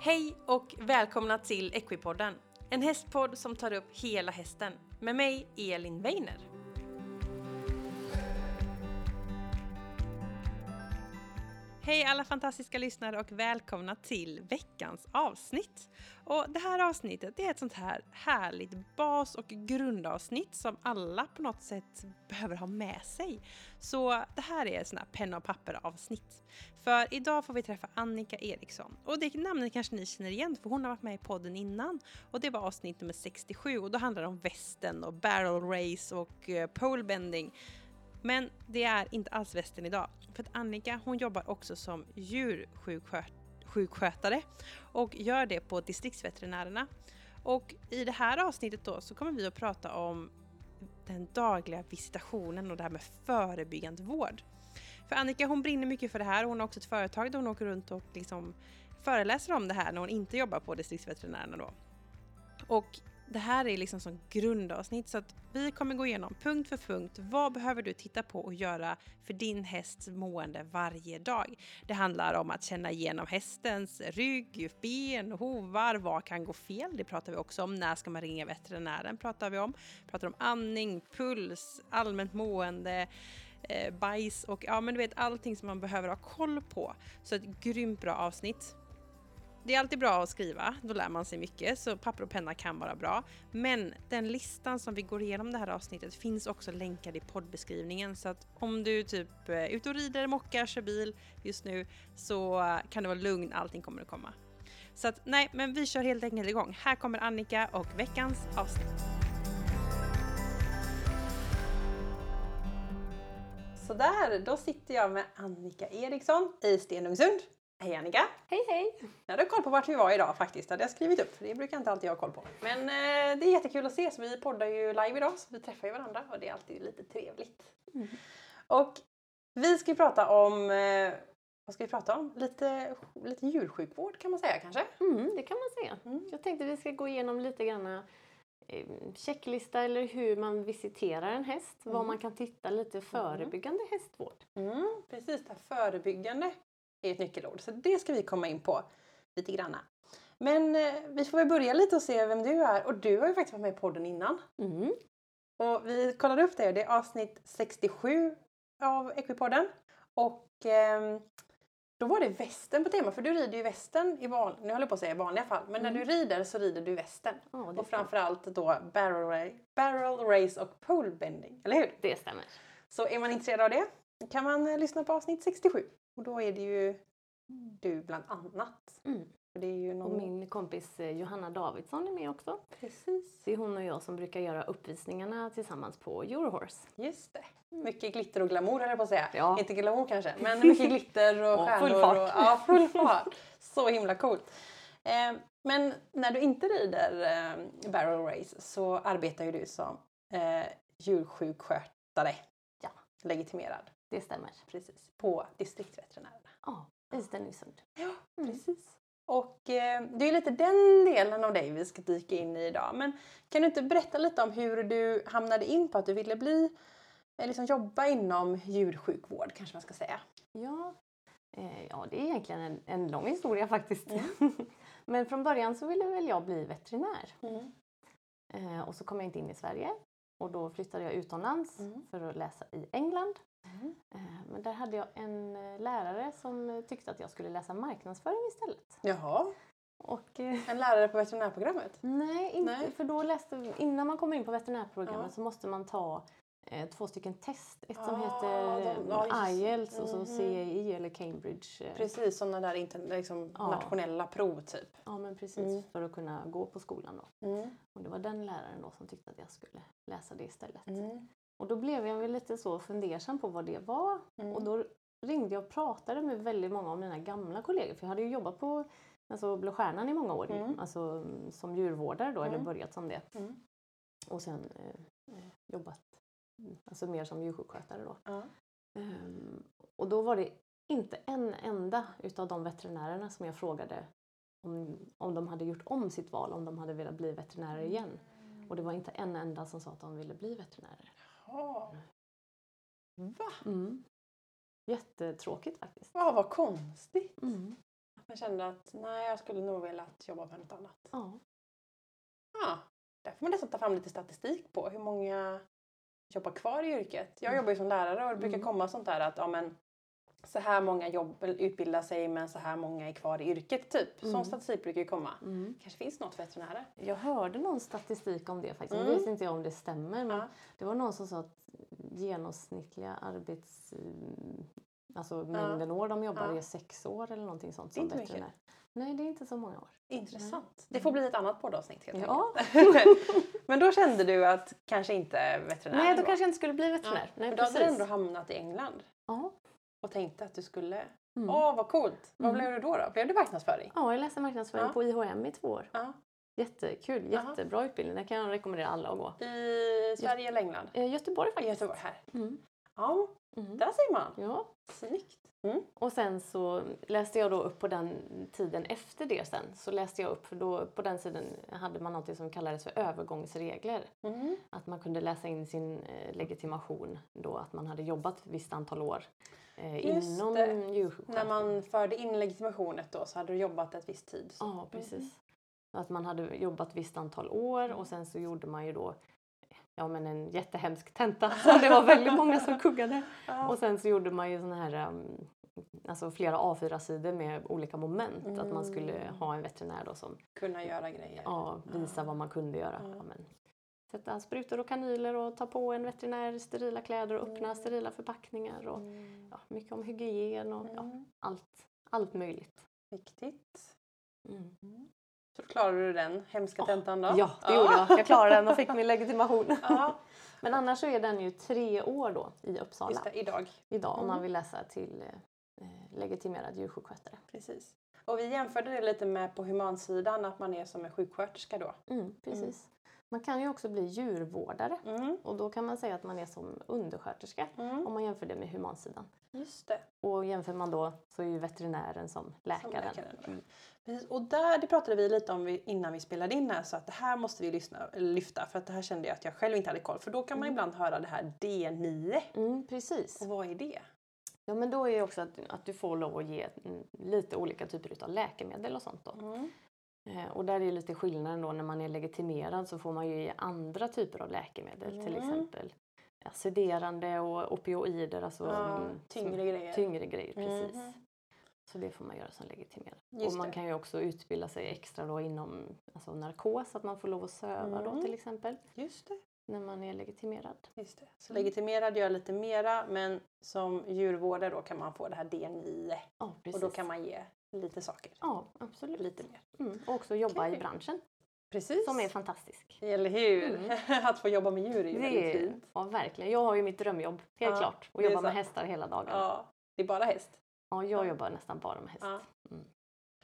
Hej och välkomna till Equipodden. En hästpodd som tar upp hela hästen. Med mig, Elin Weiner. Hej alla fantastiska lyssnare och välkomna till veckans avsnitt. Och det här avsnittet är ett sånt här härligt bas och grundavsnitt som alla på något sätt behöver ha med sig. Så det här är ett sånt här penna och papper avsnitt. För idag får vi träffa Annika Eriksson och det namnet kanske ni känner igen för hon har varit med i podden innan och det var avsnitt nummer 67 och då handlar det om västen och barrel race och eh, pole polebending. Men det är inte alls västen idag. För att Annika hon jobbar också som djursjukskötare och gör det på distriktsveterinärerna. Och i det här avsnittet då så kommer vi att prata om den dagliga visitationen och det här med förebyggande vård. För Annika hon brinner mycket för det här och hon har också ett företag där hon åker runt och liksom föreläser om det här när hon inte jobbar på distriktsveterinärerna då. Och det här är liksom som grundavsnitt så att vi kommer gå igenom punkt för punkt. Vad behöver du titta på och göra för din hästs mående varje dag? Det handlar om att känna igenom hästens rygg, ben, hovar. Vad kan gå fel? Det pratar vi också om. När ska man ringa veterinären? Pratar vi om. Pratar om andning, puls, allmänt mående eh, bajs och ja men du vet allting som man behöver ha koll på. Så ett grymt bra avsnitt. Det är alltid bra att skriva, då lär man sig mycket, så papper och penna kan vara bra. Men den listan som vi går igenom det här avsnittet finns också länkad i poddbeskrivningen så att om du typ eh, är ute och rider, mockar, kör bil just nu så kan du vara lugn, allting kommer att komma. Så att nej, men vi kör helt enkelt igång. Här kommer Annika och veckans avsnitt. Sådär, då sitter jag med Annika Eriksson i Stenungsund. Hej Annika! Hej hej! Jag hade koll på vart vi var idag faktiskt, det hade jag skrivit upp för det brukar inte alltid jag ha koll på. Men eh, det är jättekul att ses, vi poddar ju live idag så vi träffar ju varandra och det är alltid lite trevligt. Mm. Och vi ska prata om, eh, vad ska vi prata om? Lite, lite djursjukvård kan man säga kanske? Mm, det kan man säga. Mm. Jag tänkte vi ska gå igenom lite grann eh, checklista eller hur man visiterar en häst, mm. vad man kan titta lite förebyggande mm. hästvård. Mm, precis, det förebyggande är ett nyckelord. Så det ska vi komma in på lite granna. Men eh, vi får väl börja lite och se vem du är. Och du har ju faktiskt varit med i podden innan. Mm. Och vi kollade upp det. Det är avsnitt 67 av Equipodden. Och eh, då var det västen på tema. För du rider ju västen i van, nu håller jag på att säga i vanliga fall. Men mm. när du rider så rider du västen. Oh, och framförallt då barrel, barrel race och pole bending. Eller hur? Det stämmer. Så är man intresserad av det kan man eh, lyssna på avsnitt 67. Och då är det ju du bland annat. Mm. någon... Och min kompis eh, Johanna Davidsson är med också. Precis. Det är hon och jag som brukar göra uppvisningarna tillsammans på Eurohorse. Just det. Mm. Mycket glitter och glamour höll jag på att säga. Ja. Inte glamour kanske, men mycket glitter och, och stjärnor. Full fart. Och, ja, full fart. Så himla coolt. Eh, men när du inte rider eh, barrel race så arbetar ju du som eh, djursjukskötare. Ja. Legitimerad. Det stämmer. Precis. På distriktsveterinärerna. Ja, i Stenungsund. Ja, mm. precis. Och eh, det är lite den delen av dig vi ska dyka in i idag. Men kan du inte berätta lite om hur du hamnade in på att du ville bli, eh, liksom jobba inom djursjukvård kanske man ska säga? Ja, eh, ja det är egentligen en, en lång historia faktiskt. Mm. Men från början så ville väl jag bli veterinär. Mm. Eh, och så kom jag inte in i Sverige och då flyttade jag utomlands mm. för att läsa i England. Mm. Men där hade jag en eh, lärare som tyckte att jag skulle läsa marknadsföring istället. Jaha. Och, eh, en lärare på veterinärprogrammet? Nej, inte, nej. för då läste, innan man kommer in på veterinärprogrammet ja. så måste man ta eh, två stycken test. Ett som ah, heter ja, IELTS och så mm. CAI eller Cambridge. Precis, sådana där inter, liksom, ja. nationella prov typ. Ja men precis, mm. för att kunna gå på skolan då. Mm. Och det var den läraren då som tyckte att jag skulle läsa det istället. Mm. Och då blev jag väl lite så fundersam på vad det var. Mm. Och då ringde jag och pratade med väldigt många av mina gamla kollegor. För jag hade ju jobbat på alltså, Blå Stjärnan i många år. Mm. Alltså som djurvårdare då, mm. eller börjat som det. Mm. Och sen eh, eh jobbat alltså, mer som djursjukskötare då. Um, och då var det inte en enda utav de veterinärerna som jag frågade om, om de hade gjort om sitt val, om de hade velat bli veterinärer igen. Och det var inte en enda som sa att de ville bli veterinärer. Jaha. Va? Mm. Jättetråkigt faktiskt. Ja, vad konstigt. Mm. Men kände att nej, jag skulle nog velat jobba med något annat. Ja. Ja, där får man nästan ta fram lite statistik på hur många jobbar kvar i yrket. Jag Mm. jobbar ju som lärare och det brukar Mm. komma sånt där att ja, men, så här många jobb, utbildar sig men så här många är kvar i yrket typ. Sån Mm. statistik brukar ju komma. Mm. kanske finns något för veterinärer. Jag hörde någon statistik om det faktiskt. Mm. Nu vet inte jag om det stämmer. Men Ja. Det var någon som sa att genomsnittliga arbets... mm, Alltså mängden år de jobbar Ja. är sex år eller någonting sånt Det är som inte mycket. veterinär. Nej, det är inte så många år. Intressant. Det får bli ett annat poddavsnitt helt Ja. men då kände du att kanske inte veterinär Nej, då ändå. kanske jag inte skulle bli veterinär. Nej, Men då hade du precis. ändå hamnat i England Ja. Och tänkte att du skulle... Mm. Åh, vad coolt! Vad Mm. blev du då? då? Blev du marknadsföring? ja, jag läste marknadsföring Ja. på IHM i två år. Ja. Jättekul, jättebra utbildning. Det kan jag rekommendera alla att gå. I Sverige eller England? Eh, Göteborg faktiskt. Göteborg här. Mm. Ja, Mm. där ser man. Ja. Snyggt. Och sen så läste jag då upp på den tiden efter det sen. Så läste jag upp, för då på den tiden hade man något som kallades för övergångsregler. Mm. Att man kunde läsa in sin eh, legitimation då att man hade jobbat ett visst antal år Just inom det. djursjuksköterska. När man förde in legitimationet då så hade du jobbat ett visst tid. Så. Ja, precis. Att man hade jobbat ett visst antal år och sen så gjorde man ju då ja, men en jättehemsk tenta som det var väldigt många som kuggade. Ja. Och sen så gjorde man ju såna här um, alltså flera A4-sidor med olika moment. Att man skulle Mm. ha en veterinär då som Kunna göra grejer. ja, visar vad man kunde göra. Ja. Ja, men, sätta sprutor och kanyler och ta på en veterinär sterila kläder och öppna Mm. sterila förpackningar. Och, Mm. ja, mycket om hygien och ja, Mm. allt, allt möjligt. Viktigt. Mm. Så då klarade du den hemska Ja. tentan då? Ja, det gjorde jag. Jag klarade den och fick min legitimation. Ja, Men annars så är den ju tre år då i Uppsala just det, idag. idag om Mm. man vill läsa till eh, legitimerad djursjukskötare. Precis. Och vi jämförde det lite med på humansidan, att man är som en sjuksköterska då. Mm, precis. Man kan ju också bli djurvårdare Mm. och då kan man säga att man är som undersköterska Mm. om man jämför det med humansidan. Just det. Och jämför man då så är ju veterinären som Som läkaren. läkaren då. Precis. Och där, det pratade vi lite om vi- innan vi spelade in här så att det här måste vi lyssna, lyfta för att det här kände jag att jag själv inte hade koll för då kan man ibland höra det här D9. Mm, precis. Och vad är det? Ja, men då är det också att, att du får lov att ge mm, lite olika typer av läkemedel och sånt då. Mm. Eh, Och där är lite skillnaden då när man är legitimerad så får man ju ge andra typer av läkemedel. Till Mm. exempel ja, sederande och opioider, alltså Ja, mm, tyngre grejer. tyngre grejer. Precis. Mhm. Så det får man göra som legitimerad. Just och man det. kan ju också utbilda sig extra då inom alltså narkos, att man får lov att söva då Mm. till exempel Just det. när man är legitimerad. Just det. Så legitimerad gör lite mera men som djurvårdare då kan man få det här D9 Ja, precis. och då kan man ge lite saker. Ja, absolut. Lite mer. Mm. Och också jobba Okej. i branschen Precis. som är fantastisk. Eller hur? Mm. att få jobba med djur är ju väldigt Det är, fint. ja, verkligen. Jag har ju mitt drömjobb, helt Ja, klart. Och är jobbar med hästar hela dagarna. Ja, det är bara häst. Ja, jag Ja. jobbar nästan bara med häst. Ja. Mm.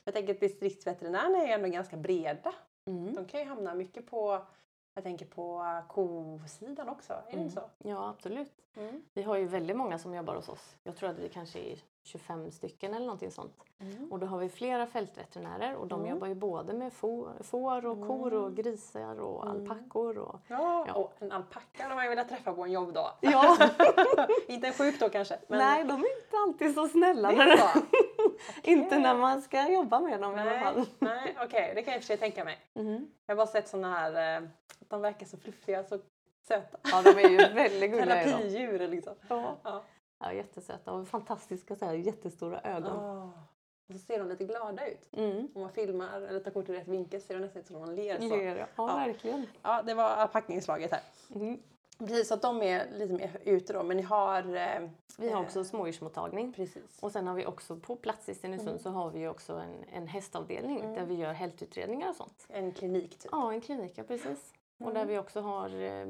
Jag tänker att distriktsveterinärerna är ju ändå ganska breda. Mm. De kan ju hamna mycket på, jag tänker på kosidan också. Är det Mm. inte så? Ja, absolut. Mm. Vi har ju väldigt många som jobbar hos oss. Jag tror att vi kanske är 25 stycken eller någonting sånt. Och då har vi flera fältveterinärer och de Mm. jobbar ju både med får, och kor och grisar och Mm. alpackor. Och... Ja, Ja. och en alpacka hade man ju velat träffa på en jobbdag. Ja. inte en sjuk då kanske. Men Nej, de är inte alltid så snälla. det är bra. inte när man ska jobba med dem i alla Nej, fall. nej okej, det kan jag i och för sig tänka mig. Mhm. Jag har bara sett såna här, eh, att de verkar så fluffiga, så söta. Ja, de är ju väldigt gulliga. de. Terapidjur liksom. Ja. Ja. ja, jättesöta och fantastiska så här, jättestora ögon. Ah. Och så ser de lite glada ut. Mm. Om man filmar eller tar kort i rätt vinkel ser det nästan ut som de ler. Så. Ler, ja. ja, verkligen. Ja, det var alpackinslaget här. Mm. Precis, så att de är lite mer ute då, men ni har... Eh, Vi har eh, också smådjursmottagning. Precis. Och sen har vi också på plats i Stenungsund Mm. så har vi också en, en hästavdelning Mm. där vi gör hältutredningar och sånt. En klinik typ. Ja, en klinik, ja precis. Och där Mm. vi också har, eh,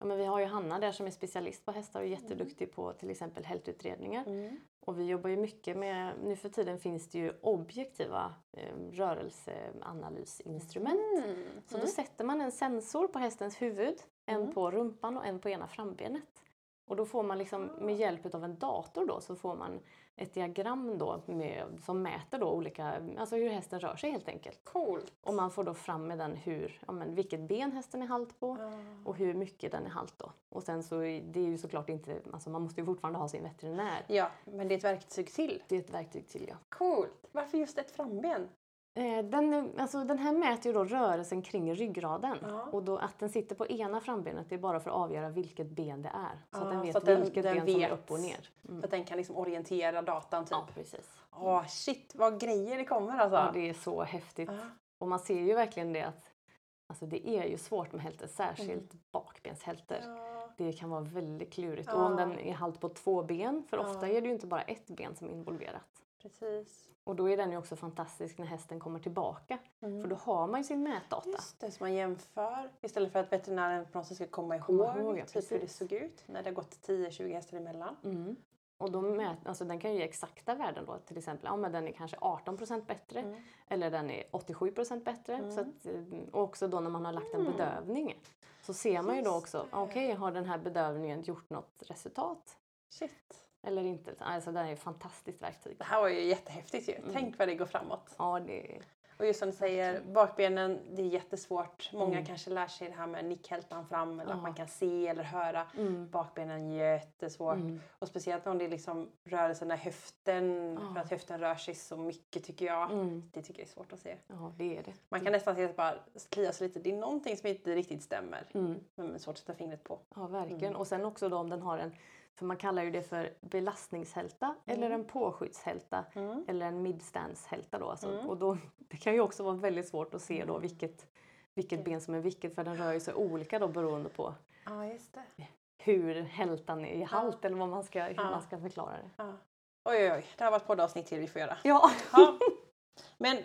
ja men vi har ju Hanna där som är specialist på hästar och är jätteduktig på till exempel hältutredningar. Mm. Och vi jobbar ju mycket med, nu för tiden finns det ju objektiva eh, rörelseanalysinstrument. Mm. Så då sätter man en sensor på hästens huvud, en Mm. på rumpan och en på ena frambenet. Och då får man liksom med hjälp av en dator då så får man ett diagram då med, som mäter då olika, alltså hur hästen rör sig helt enkelt. Coolt! Och man får då fram med den hur, ja, men vilket ben hästen är halt på Ah. och hur mycket den är halt då. Och sen så det är ju såklart inte, alltså man måste ju fortfarande ha sin veterinär. Ja, men det är ett verktyg till. Det är ett verktyg till ja. Coolt! Varför just ett framben? Eh, Den, alltså, den här mäter ju då rörelsen kring ryggraden. Ja. Och då att den sitter på ena frambenet det är bara för att avgöra vilket ben det är. Så Ja, att den vet att den- vilket den ben som är vet. upp och ner. Mm. För att den kan liksom orientera datan typ. Ja, precis. Åh shit vad grejer det kommer alltså! Ja, det är så häftigt. Ja. Och man ser ju verkligen det att alltså, det är ju svårt med hälter, särskilt bakbenshälter. Mm. Ja. Det kan vara väldigt klurigt. Och om den är halt på två ben, för ofta är det ju inte bara ett ben som är involverat. Precis. Och då är den ju också fantastisk när hästen kommer tillbaka. Mm. För då har man ju sin mätdata. Just det, så man jämför istället för att veterinären på något sätt ska komma ihåg, Komma ihåg, ja, typ hur det såg ut när det har gått 10-20 hästar emellan. Mm. Och då mät, alltså den kan ju ge exakta värden då. Till exempel, ja men den är kanske 18% bättre Mm. eller den är 87% bättre. Mm. Så att, eh, och också då när man har lagt en bedövning så ser man ju då också, okej har den här bedövningen gjort något resultat Shit. Eller inte? Alltså den är ett fantastiskt verktyg. Det här var ju jättehäftigt ju. Mm. Tänk vad det går framåt. Ja, det, Och just som du säger, bakbenen, det är jättesvårt. Många Mm. kanske lär sig det här med nickhältan fram eller Ja. att man kan se eller höra. mm, Bakbenen jättesvårt. mm, Och speciellt om det är liksom rörelsen när höften, Ja. för att höften rör sig så mycket tycker jag. mm. Det tycker jag är svårt att se. Ja, det är det. Man kan nästan se att bara klia sig lite. Det är någonting som inte riktigt stämmer. Mm. Men det är svårt att sätta fingret på. Ja, verkligen. Mm. Och sen också då om den har en, för man kallar ju det för belastningshälta eller Mm. en påskyddshälta Mm. eller en midstance-hälta då. Alltså. Mm. Och då. Det kan ju också vara väldigt svårt att se då vilket, vilket Okej. ben som är vilket för den rör ju sig olika då beroende på Ja, just det. hur hältan är i halt eller vad man ska, hur Ja. man ska förklara det. Ja. Oj, oj, oj. Det här var ett poddavsnitt till vi får göra. Ja, Ja. Men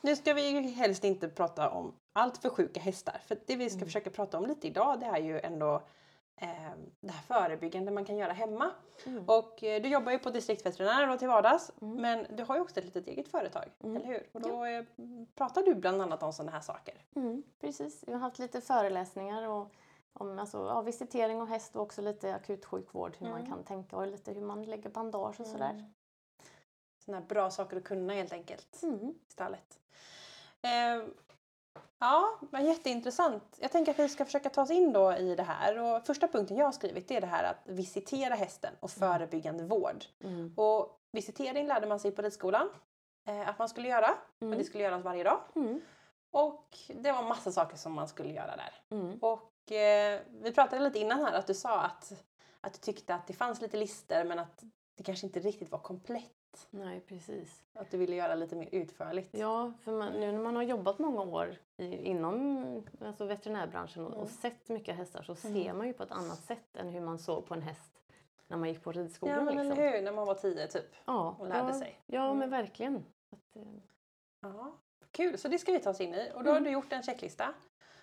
nu ska vi ju helst inte prata om allt för sjuka hästar. För det vi ska Mm. försöka prata om lite idag det är ju ändå det här förebyggande man kan göra hemma. Mm. Och eh, du jobbar ju på distriktsveterinär då till vardags. Mm. Men du har ju också ett litet eget företag, Mm. eller hur? Och då eh, pratar du bland annat om sådana här saker. mm, precis. Jag har haft lite föreläsningar och om alltså, ja, visitering av häst och också lite akutsjukvård, hur man Mm. kan tänka och lite hur man lägger bandage och sådär. Sådana här bra saker att kunna helt enkelt Mm. i stallet. Eh, ja, men jätteintressant. Jag tänker att vi ska försöka ta oss in då i det här. Och första punkten jag har skrivit är det här att visitera hästen och förebyggande vård. Mm. Och visitering lärde man sig på ridskolan eh, att man skulle göra. Och Mm. det skulle göras varje dag. Mm. Och det var massa saker som man skulle göra där. Mm. Och eh, vi pratade lite innan här att du sa att, att du tyckte att det fanns lite lister men att det kanske inte riktigt var komplett. Nej, precis. Att du ville göra lite mer utförligt. Ja, för man, nu när man har jobbat många år i, inom alltså veterinärbranschen och, Mm. och sett mycket hästar så Mm. ser man ju på ett annat sätt än hur man såg på en häst när man gick på ridskolan. Ja men liksom. eller hur, när man var tio typ. Ja, och lärde ja, sig. Ja, Mm. men verkligen. Att, eh, Ja. Kul, så det ska vi ta oss in i. Och då har Mm. du gjort en checklista.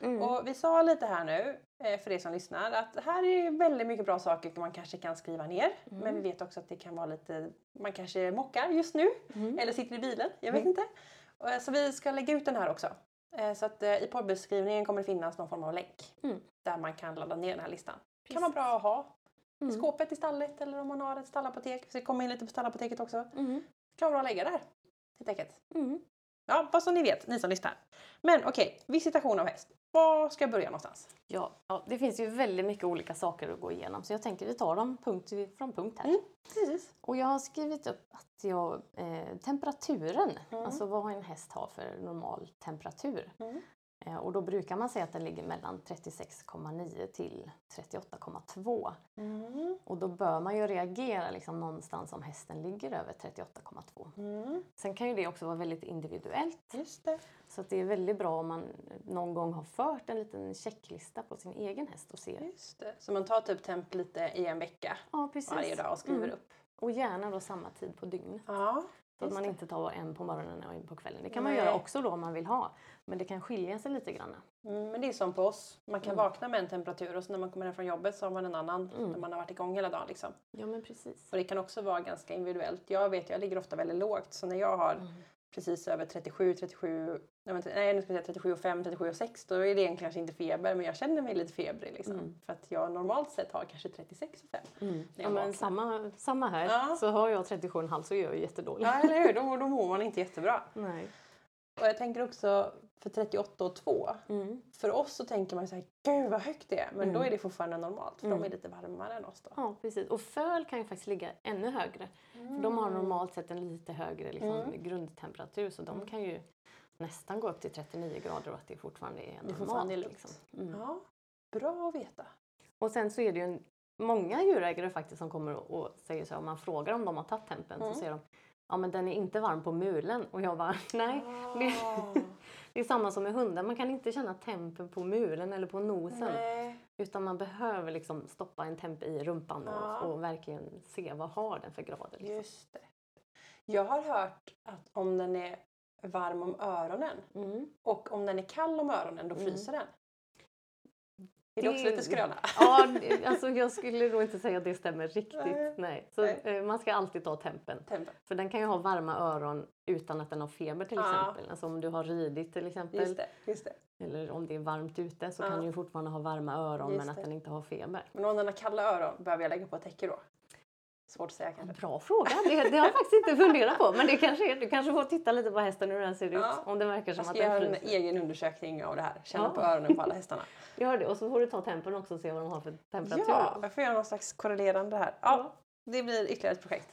Mm. Och vi sa lite här nu, eh, för er som lyssnar, att här är väldigt mycket bra saker man kanske kan skriva ner. Mm. Men vi vet också att det kan vara lite, man kanske mockar just nu. Mm. Eller sitter i bilen, jag vet Mm. inte. Eh, Så vi ska lägga ut den här också. Eh, Så att i poddbeskrivningen kommer det finnas någon form av länk. Mm. Där man kan ladda ner den här listan. Det kan vara bra att ha i Mm. skåpet i stallet eller om man har ett stallapotek. Vi ska komma in lite på stallapoteket också. Det Mm. kan vara bra att lägga där. Helt enkelt. Ja, bara så ni vet, ni som lyssnar. Men okej, visitation av häst. Var ska jag börja någonstans? Ja, ja, det finns ju väldigt mycket olika saker att gå igenom så jag tänker vi tar dem punkt från punkt här. Mm. Precis. Och jag har skrivit upp att jag, eh, temperaturen, Mm. alltså vad en häst har för normal temperatur. Mm. Eh, och då brukar man säga att den ligger mellan 36,9 till 38,2. Mm. Och då bör man ju reagera liksom någonstans om hästen ligger över 38,2. Mm. Sen kan ju det också vara väldigt individuellt. Just det. Så att det är väldigt bra om man någon gång har fört en liten checklista på sin egen häst och ser. Just det. Så man tar typ temp lite i en vecka Ja, varje dag och skriver Mm. upp. Och gärna då samma tid på dygnet. Ja, Så att man inte tar en på morgonen och en på kvällen. Det kan man Nej. göra också då om man vill ha. Men det kan skilja sig lite grann. Mm, men det är som på oss. Man kan Mm. vakna med en temperatur och så när man kommer hem från jobbet så har man en annan Mm. när man har varit igång hela dagen. Liksom. Ja men precis. Och det kan också vara ganska individuellt. Jag vet, jag ligger ofta väldigt lågt så när jag har Mm. precis över 37, 37 nej nu ska jag säga 37,5, 37,6 då är det egentligen kanske inte feber men jag känner mig lite febrig liksom. Mm. För att jag normalt sett har kanske 36,5. Mm. Ja, men samma, samma här. Ja. Så har jag 37,5 så är jag jättedålig. Ja eller hur, då, då mår man inte jättebra. Nej. Och jag tänker också för 38 och 2. Mm. För oss så tänker man så här, gud vad högt det är. Men då Mm. är det fortfarande normalt för Mm. de är lite varmare än oss då. Ja, precis. Och föl kan ju faktiskt ligga ännu högre. För de har normalt sett en lite högre liksom, Mm. grundtemperatur så de kan ju nästan gå upp till 39 grader och att det fortfarande är Det är normalt. fortfarande liksom. mm. Ja, bra att veta. Och sen så är det ju en, många djurägare faktiskt som kommer och, och säger så här, om man frågar om de har tagit tempen Mm. så säger de Ja men den är inte varm på mulen och jag bara nej. Det, Ah, det är samma som med hundar, man kan inte känna tempen på mulen eller på nosen. nej. Utan man behöver liksom stoppa en temp i rumpan Ja. och, och verkligen se vad har den för grader. Liksom. Just det. Jag har hört att om den är varm om öronen Mm. och om den är kall om öronen då Mm. fryser den. Är det också lite skröna? Ja, alltså jag skulle nog inte säga att det stämmer riktigt. Nej. Nej. Så Nej. eh, man ska alltid ta tempen. Tempen. För den kan ju ha varma öron utan att den har feber till Ja. exempel. Alltså om du har ridit till exempel. Just det, just det. Eller om det är varmt ute så Ja. kan du ju fortfarande ha varma öron Just men att det. den inte har feber. Men om den har kalla öron, behöver jag lägga på täcke då? Svårt att säga kanske. Bra fråga, det, det har jag faktiskt inte funderat på. Men det kanske är, du kanske får titta lite på hästen hur den ser Ja. ut. Om det verkar som Jag att ska göra den en fryser. egen undersökning av det här. Känna Ja. på öronen på alla hästarna. Gör det och så får du ta tempen också och se vad de har för temperatur. Ja, jag får göra någon slags korrelerande här. Ja, Ja. det blir ytterligare ett projekt.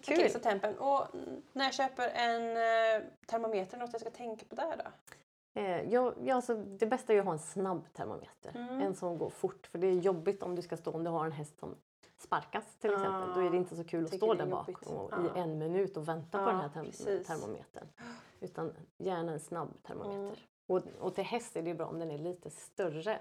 Kul. Okej, så tempen. Och när jag köper en eh, termometer, något jag ska tänka på där då? Eh, ja, ja, alltså, det bästa är ju att ha en snabb termometer. Mm. En som går fort. För det är jobbigt om du ska stå om du har en häst som sparkas till exempel. Då är det inte så kul att Tycker stå där bak och, i en minut och vänta på den här term- precis. termometern. Utan gärna en snabb termometer. Mm. Och, och till häst är det bra om den är lite större.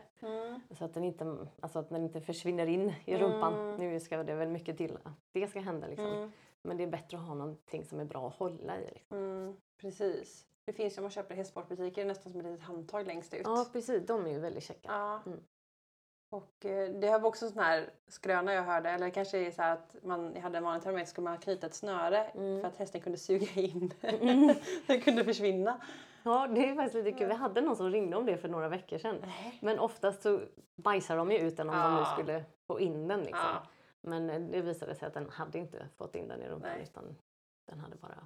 Så att den inte, alltså att den inte försvinner in i rumpan. Mm. Nu ska det väl mycket till att det ska hända. Liksom. Mm. Men det är bättre att ha någonting som är bra att hålla i. Liksom. Mm, precis. Det finns ju om man köper i hästsportbutiker nästan som ett litet handtag längst ut. Ja precis, de är ju väldigt käcka. Ja. Och eh, det var också en sån här skröna jag hörde, eller kanske är så att man hade en vanlig termometer skulle man knyta ett snöre Mm. för att hästen kunde suga in. Mm. Den kunde försvinna. Ja, det är faktiskt lite kul. Vi hade någon som ringde om det för några veckor sedan. Men oftast så bajsar de ju ut den om de nu Ja. skulle få in den. Liksom. Ja. Men eh, det visade sig att den hade inte fått in den i rumpan utan den hade bara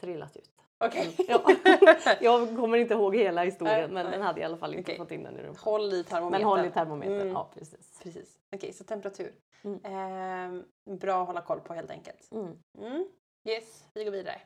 trillat ut. Okej. Ja. Jag kommer inte ihåg hela historien men den hade i alla fall inte Okej. fått in den i rumpan. Håll i termometern. Men håll i termometern, Mm. ja precis. Precis. Okej, så temperatur. Mm. Ehm, bra att hålla koll på helt enkelt. Mm. Mm. Yes, vi går vidare.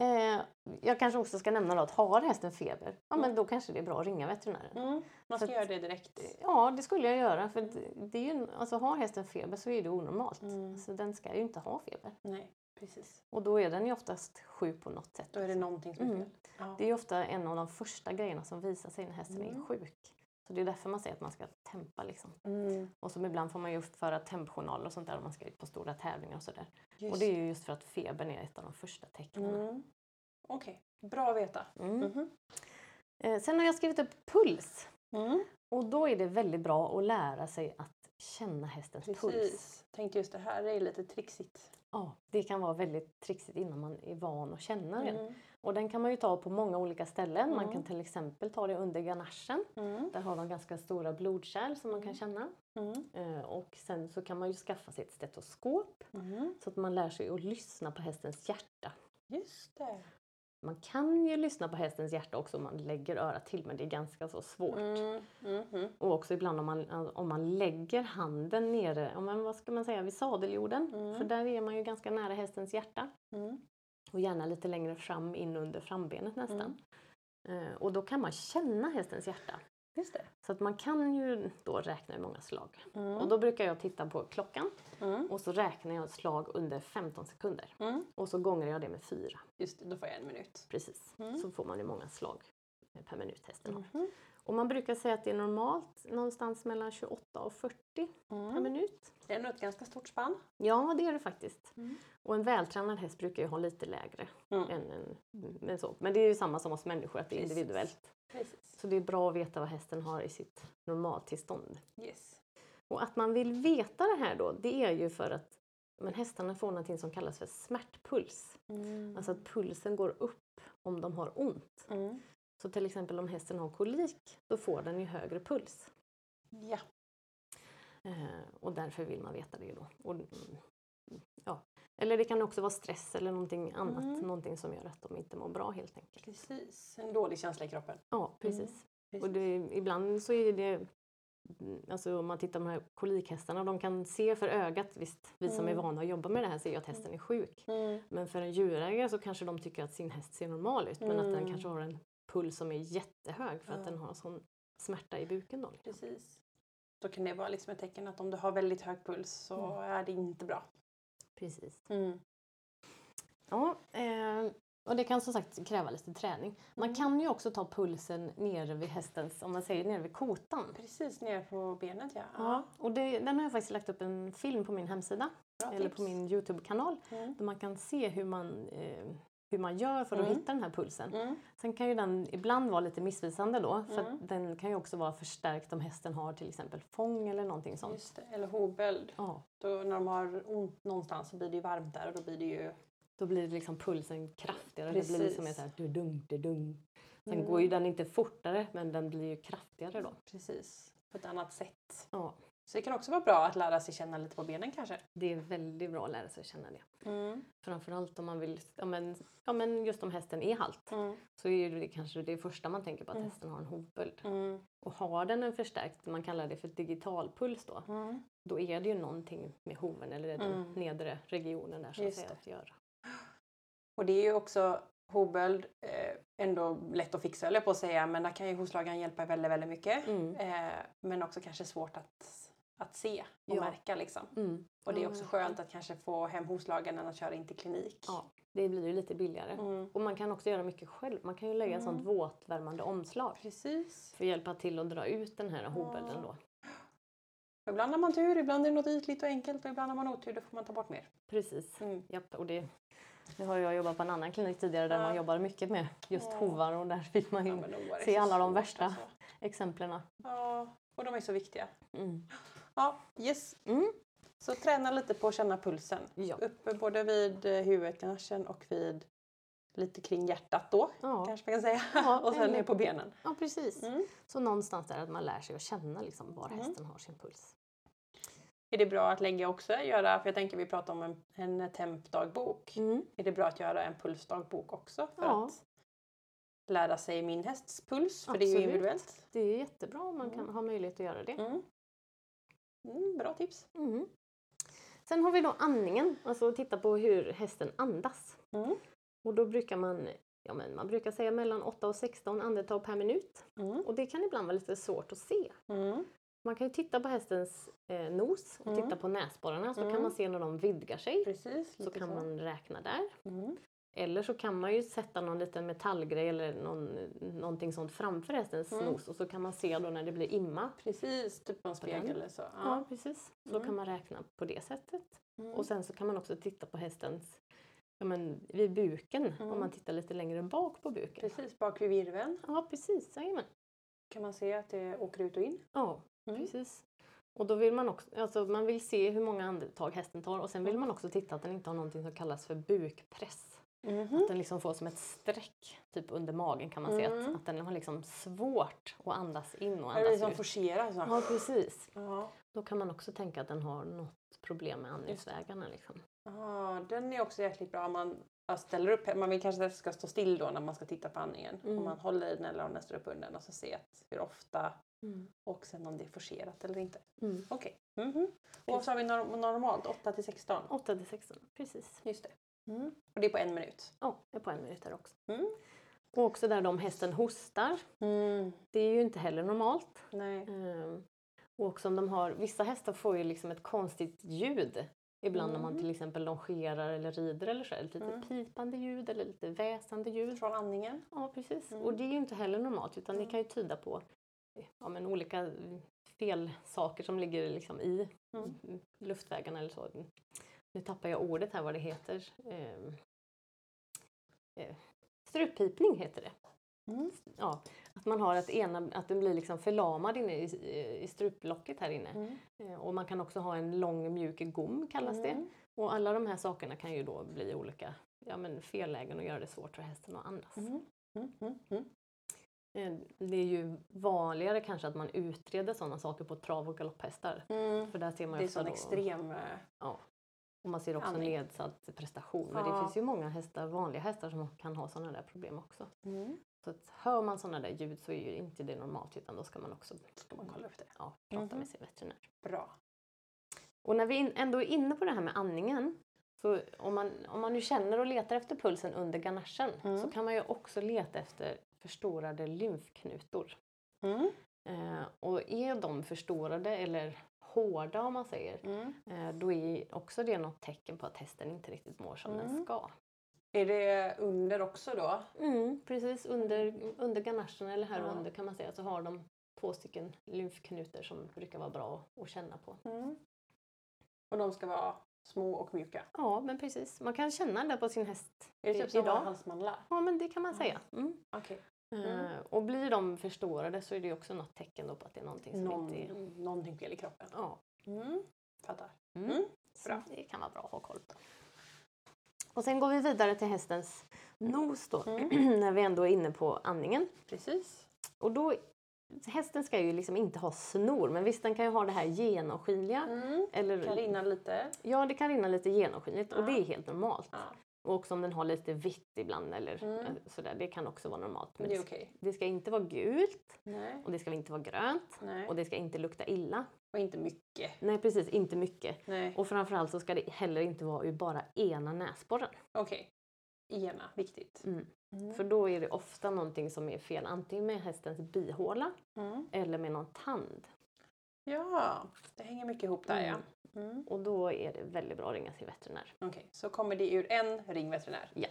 Eh, jag kanske också ska nämna då att har hästen feber, ja Mm. men då kanske det är bra att ringa veterinären. Mm. Man ska Så göra att- det direkt. Ja, det skulle jag göra. För det, det är ju, alltså, har hästen feber så är det onormalt. Mm. Så den ska ju inte ha feber. Nej, precis. Och då är den ju oftast sjuk på något sätt. Då är det någonting som är Mm. fel. Ja. Det är ju ofta en av de första grejerna som visar sig när hästen är Mm. sjuk. Så det är därför man säger att man ska tempa liksom. Mm. Och som ibland får man ju föra tempjournaler och sånt där om man ska ut på stora tävlingar och sådär. Och det är ju just för att febern är ett av de första tecknen. Mm. Okej, bra att veta. Mm. Mhm. Eh, sen har jag skrivit upp puls. Mm. Och då är det väldigt bra att lära sig att känna hästens puls. Precis. Tänkte just det här är lite trixigt. Ja, det kan vara väldigt trixigt innan man är van att känna den. Mm. Och den kan man ju ta på många olika ställen. Man Mm. kan till exempel ta det under ganachen. Mm. Där har de ganska stora blodkärl som man kan Mm. känna. Mm. Eh, och sen så kan man ju skaffa sig ett stetoskop så att man lär sig att lyssna på hästens hjärta. Just det. Man kan ju lyssna på hästens hjärta också om man lägger örat till men det är ganska så svårt. Mm. Mhm. Och också ibland om man, om man lägger handen nere, men vad ska man säga, vid sadeljorden. Mm. För där är man ju ganska nära hästens hjärta. Mm. Och gärna lite längre fram in under frambenet nästan. Mm. Eh, och då kan man känna hästens hjärta. Just det. Så att man kan ju då räkna i många slag. Mm. Och då brukar jag titta på klockan Mm. och så räknar jag slag under 15 sekunder. Mm. Och så gånger jag det med fyra. Just det, då får jag en minut. Precis. Mm. Så får man ju många slag per minut hästen har. Mhm. Och man brukar säga att det är normalt någonstans mellan 28 och 40 per Mm. minut. Det är ändå ett ganska stort spann. Ja, det är det faktiskt. Mm. Och en vältränad häst brukar ju ha lite lägre än en, men, så. men det är ju samma som hos människor, att det är Precis. individuellt. Precis. Så det är bra att veta vad hästen har i sitt normaltillstånd. Yes. Och att man vill veta det här då, det är ju för att men hästarna får någonting som kallas för smärtpuls. Mm. Alltså att pulsen går upp om de har ont. Mm. Så till exempel om hästen har kolik, då får den ju högre puls. Ja. Eh, och därför vill man veta det då. Och. Eller det kan också vara stress eller någonting annat, Mm. någonting som gör att de inte mår bra helt enkelt. Precis. En dålig känsla i kroppen. Ja, precis. Precis. Och det, ibland så är det, mm, alltså om man tittar på de här kolikhästarna, de kan se för ögat, visst vi som är Mm. vana att jobba med det här ser ju att hästen är sjuk. Mm. Men för en djurägare så kanske de tycker att sin häst ser normal ut men att den Mm. kanske har en puls som är jättehög för att den har sån smärta i buken. Då. liksom. Precis. Då kan det vara liksom ett tecken att om du har väldigt hög puls så Mm. är det inte bra. Precis. Mm. Ja, eh, och det kan som sagt kräva lite träning. Man Mm. kan ju också ta pulsen nere vid hästens, om man säger nere vid kotan. Precis, ner på benet ja. Ja, och det, den har jag faktiskt lagt upp en film på min hemsida Bra eller tips. på min Youtube-kanal Mm. där man kan se hur man, eh, hur man gör för att Mm. hitta den här pulsen. Mm. Sen kan ju den ibland vara lite missvisande då för Mm. den kan ju också vara förstärkt om hästen har till exempel fång eller någonting sånt. Just det. Eller hovböld. Ja, Då när de har ont någonstans så blir det ju varmt där och då blir det ju... då blir det liksom pulsen kraftigare. Det blir liksom Precis. så här du-dung, du-dung. Sen Mm. går ju den inte fortare men den blir ju kraftigare då. Precis. På ett annat sätt. Ja, Så det kan också vara bra att lära sig känna lite på benen kanske. det är väldigt bra att lära sig känna det. Mm. Framförallt om man vill, ja men, ja men just om hästen är halt Mm. så är det kanske det första man tänker på att Mm. hästen har en hovböld. Mm. Och har den en förstärkt, man kallar det för digitalpuls då, Mm. då är det ju någonting med hoven eller den Mm. nedre regionen där säga det. att göra. Och det är ju också hovböld eh, ändå lätt att fixa jag på att säga men där kan ju hovslagaren hjälpa väldigt, väldigt mycket. Mm. Eh, men också kanske svårt att, att se och Ja. märka liksom. Mm. Och det är också skönt att kanske få hem hovslagaren än att köra in till klinik. Ja, det blir ju lite billigare. Mm. Och man kan också göra mycket själv. Man kan ju lägga ett sånt Mm. våtvärmande omslag Precis. för att hjälpa till att dra ut den här hovbölden då. Och Ibland har man tur, ibland är det något ytligt och enkelt och ibland har man otur, då får man ta bort mer. Precis. Mm. Japp, och det, nu har jag jobbat på en annan klinik tidigare där Ja. man jobbar mycket med just Ja. hovar och där fick man ju Ja, då se alla de värsta. alltså. exemplen. Ja, och de är så viktiga. Mm. Ja, yes. Mm. Så träna lite på att känna pulsen. Ja. Uppe både vid eh, huvudet kanske och vid lite kring hjärtat då, Ja. kanske man kan säga. Ja, och sen eller- ner på benen. ja, precis. Mm. Så någonstans där att man lär sig att känna liksom var Mm. hästen har sin puls. Är det bra att lägga också, göra, för jag tänker vi pratar om en, en tempdagbok. Mm. Är det bra att göra en pulsdagbok också för Ja. att lära sig min hästs puls? För det är ju Absolut. individuellt. Det är jättebra om man Mm. kan ha möjlighet att göra det. Mm. Bra tips. Mm. Sen har vi då andningen, alltså titta på hur hästen andas. Mm. Och då brukar man, ja men man brukar säga mellan 8 och 16 andetag per minut. Mm. Och det kan ibland vara lite svårt att se. Mm. Man kan ju titta på hästens eh, nos och Mm. titta på näsborrarna så kan man se när de vidgar sig. Precis, Så kan man räkna där. Mm. Eller så kan man ju sätta någon liten metallgrej eller någon, någonting sånt framför hästens Mm. nos och så kan man se då när det blir imma. Precis, typ på en spegel eller så. Ja, Ja. precis. Mm. kan man räkna på det sättet. Mm. Och sen så kan man också titta på hästens, ja men vid buken, Mm. om man tittar lite längre bak på buken. Precis, bak vid virveln Ja precis, jajamän. kan man se att det åker ut och in. Ja, Mm. precis. Och då vill man också, alltså man vill se hur många andetag hästen tar och sen vill Mm. man också titta att den inte har någonting som kallas för bukpress. Mhm. Att den liksom får som ett streck typ under magen kan man se Mm. att, att den har liksom svårt att andas in och andas som ut. forcerar så. Ja precis. Ja. Då kan man också tänka att den har något problem med andningsvägarna. Liksom. Ja, den är också jäkligt bra om man ställer upp. Man vill kanske att ska stå still då när man ska titta på andningen. Mm. Om man håller i den eller om den står upp under den och så se att hur ofta och sen om det är forcerat eller inte. Mm. Okej. Mhm. Och vad sa vi norm- normalt? 8 till 16? 8 till 16, precis. Just det. Mm. Och det är på en minut. Ja, det är på en minut här också. Mm. Och också där om hästen hostar. Mm. Det är ju inte heller normalt. Nej. Ehm, och också om de har, vissa hästar får ju liksom ett konstigt ljud. Ibland när man Mm. till exempel longerar eller rider eller så. Lite Mm. pipande ljud eller lite väsande ljud. Från andningen. Ja, precis. Mm. Och det är ju inte heller normalt utan det Mm. kan ju tyda på ja, men olika mm, felsaker som ligger liksom i Mm. mm, luftvägarna eller så. Nu tappar jag ordet här vad det heter. Ehm, eh, struppipning heter det. mm. ja, att man har ett ena, att den blir liksom förlamad inne i, i struplocket här inne. Mm. Eh, och man kan också ha en lång mjuk gom kallas det. Mm. Och alla de här sakerna kan ju då bli olika ja, men fellägen och göra det svårt för hästen att andas. Mm. Eh, det är ju vanligare kanske att man utreder sådana saker på trav och galopphästar. Mm. För där ser man det är sån extrem... Eh, ja. Och man ser också andning. nedsatt prestation. Men ja. det finns ju många hästar, vanliga hästar som kan ha sådana där problem också. Mm. Så att hör man sådana där ljud så är ju inte det normalt utan då ska man också ska man kolla upp det. Ja, prata mm. med sin veterinär. Bra. Och när vi ändå är inne på det här med andningen så om man, om man nu känner och letar efter pulsen under ganachen mm. så kan man ju också leta efter förstorade lymfknutor. Mm. Eh, och är de förstorade eller hårda om man säger, mm. eh, då är också det något tecken på att hästen inte riktigt mår som den mm. ska. Är det under också då? Mm, precis, under, under ganachen eller här ja. under kan man säga så har de två stycken lymfknutor som brukar vara bra att känna på. Mm. Och de ska vara små och mjuka? Ja, men precis. Man kan känna det på sin häst Är det typ som halsmandlar? Ja, men det kan man säga. Mm. Okay. Mm. Uh, och blir de förstorade så är det också något tecken på att det är någonting som Någon, inte är... Någonting fel i kroppen? Ja. Mm. Fattar. Mm. mm. Bra. det kan vara bra att ha koll på. Och sen går vi vidare till hästens nos då, mm. när vi ändå är inne på andningen. Precis. Och då Hästen ska ju liksom inte ha snor, men visst den kan ju ha det här genomskinliga. Mm. Eller, kan rinna lite? Ja, det kan rinna lite genomskinligt ja. och det är helt normalt. Ja. Och också om den har lite vitt ibland eller mm. Eh, sådär, det kan också vara normalt. Men det, är okay. det ska inte vara gult Nej. och det ska inte vara grönt Nej. och det ska inte lukta illa. Och inte mycket. Nej precis, inte mycket. Nej. Och framförallt så ska det heller inte vara ur bara ena näsborren. Okej, okay. ena, viktigt. Mm. Mm. För då är det ofta någonting som är fel, antingen med hästens bihåla mm. eller med någon tand. Ja, det hänger mycket ihop där ja. Mm. Och då är det väldigt bra att ringa till veterinär. Okej, okay, så kommer det ur en, ring veterinär? Ja.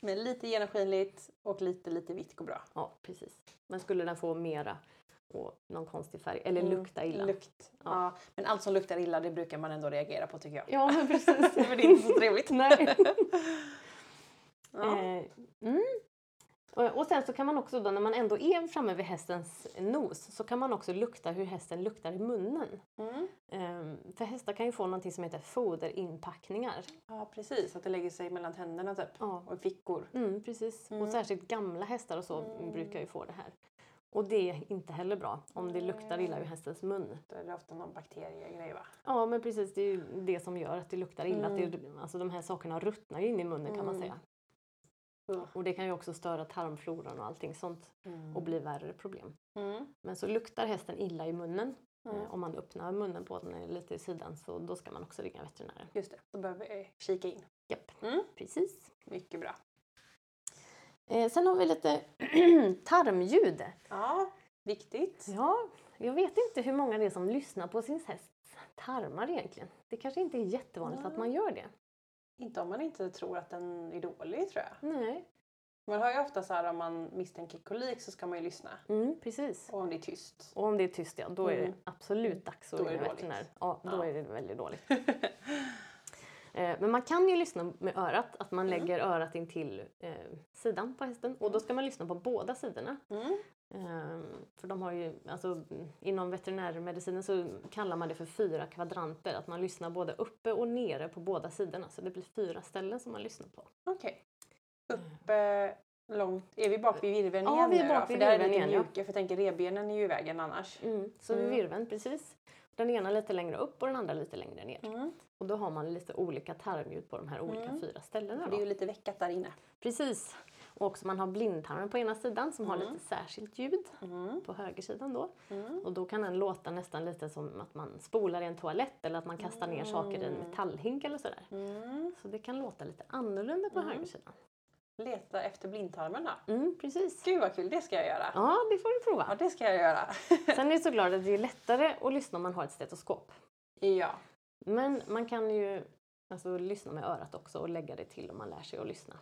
Men lite genomskinligt och lite, lite vitt går bra? Ja, precis. Men skulle den få mera och någon konstig färg eller mm. lukta illa. Lukt. Ja. ja. Men allt som luktar illa det brukar man ändå reagera på tycker jag. Ja, men precis. För det är inte så trevligt. Nej. Ja. Eh, mm. Och sen så kan man också då när man ändå är framme vid hästens nos så kan man också lukta hur hästen luktar i munnen. Mm. Ehm, för hästar kan ju få någonting som heter foderinpackningar. Ja precis, att det lägger sig mellan tänderna typ ja. och fickor. Mm, precis, mm. och särskilt gamla hästar och så mm. brukar ju få det här. Och det är inte heller bra om det luktar illa ur hästens mun. Då är det ofta någon bakteriegrej va? Ja men precis, det är ju det som gör att det luktar illa. Att det, mm. alltså de här sakerna ruttnar ju in i munnen kan man mm. Och det kan ju också störa tarmfloran och allting sånt mm. och bli värre problem. Mm. Men så luktar hästen illa i munnen mm. eh, om man öppnar munnen på den lite i sidan så då ska man också ringa veterinären. Just det, då behöver vi kika in. Japp, mm. precis. Mycket bra. Eh, sen har vi lite tarmljud. Ja, viktigt. Ja, jag vet inte hur många det är som lyssnar på sin hästs tarmar egentligen. Det kanske inte är jättevanligt att man gör det. Inte om man inte tror att den är dålig tror jag. Nej. Man hör ju ofta så här om man misstänker kolik så ska man ju lyssna. Mm, precis. Och om det är tyst. Och om det är tyst ja, då är det mm. absolut dags att ringa veterinär. Ja, då ja. är det väldigt dåligt. Eh, men man kan ju lyssna med örat, att man mm. lägger örat in till eh, sidan på hästen och då ska man lyssna på båda sidorna. Mm. Um, för de har ju, alltså, inom veterinärmedicinen så kallar man det för fyra kvadranter, att man lyssnar både uppe och nere på båda sidorna. Så det blir fyra ställen som man lyssnar på. Okej. Okay. Uppe långt, är vi bak vid virveln ja, igen vi är bak vid virveln igen. Mjuka, för jag tänker rebenen är ju i vägen annars. Mm, så mm. virveln, precis. Den ena lite längre upp och den andra lite längre ner. Mm. Och då har man lite olika tarmljud på de här olika mm. fyra ställena. För det är ju lite veckat där inne. Precis. Och också man har blindtarmen på ena sidan som mm. har lite särskilt ljud mm. på högersidan då. Mm. Och då kan den låta nästan lite som att man spolar i en toalett eller att man kastar ner saker i en mm. metallhink eller sådär. Mm. Så det kan låta lite annorlunda på högersidan. Leta efter blindtarmen då? Mm, precis. Gud vad kul, det ska jag göra. Ja, det får du prova. Ja, det ska jag göra. Sen är det såklart att det är lättare att lyssna om man har ett stetoskop. Ja. Men man kan ju alltså, lyssna med örat också och lägga det till om man lär sig att lyssna.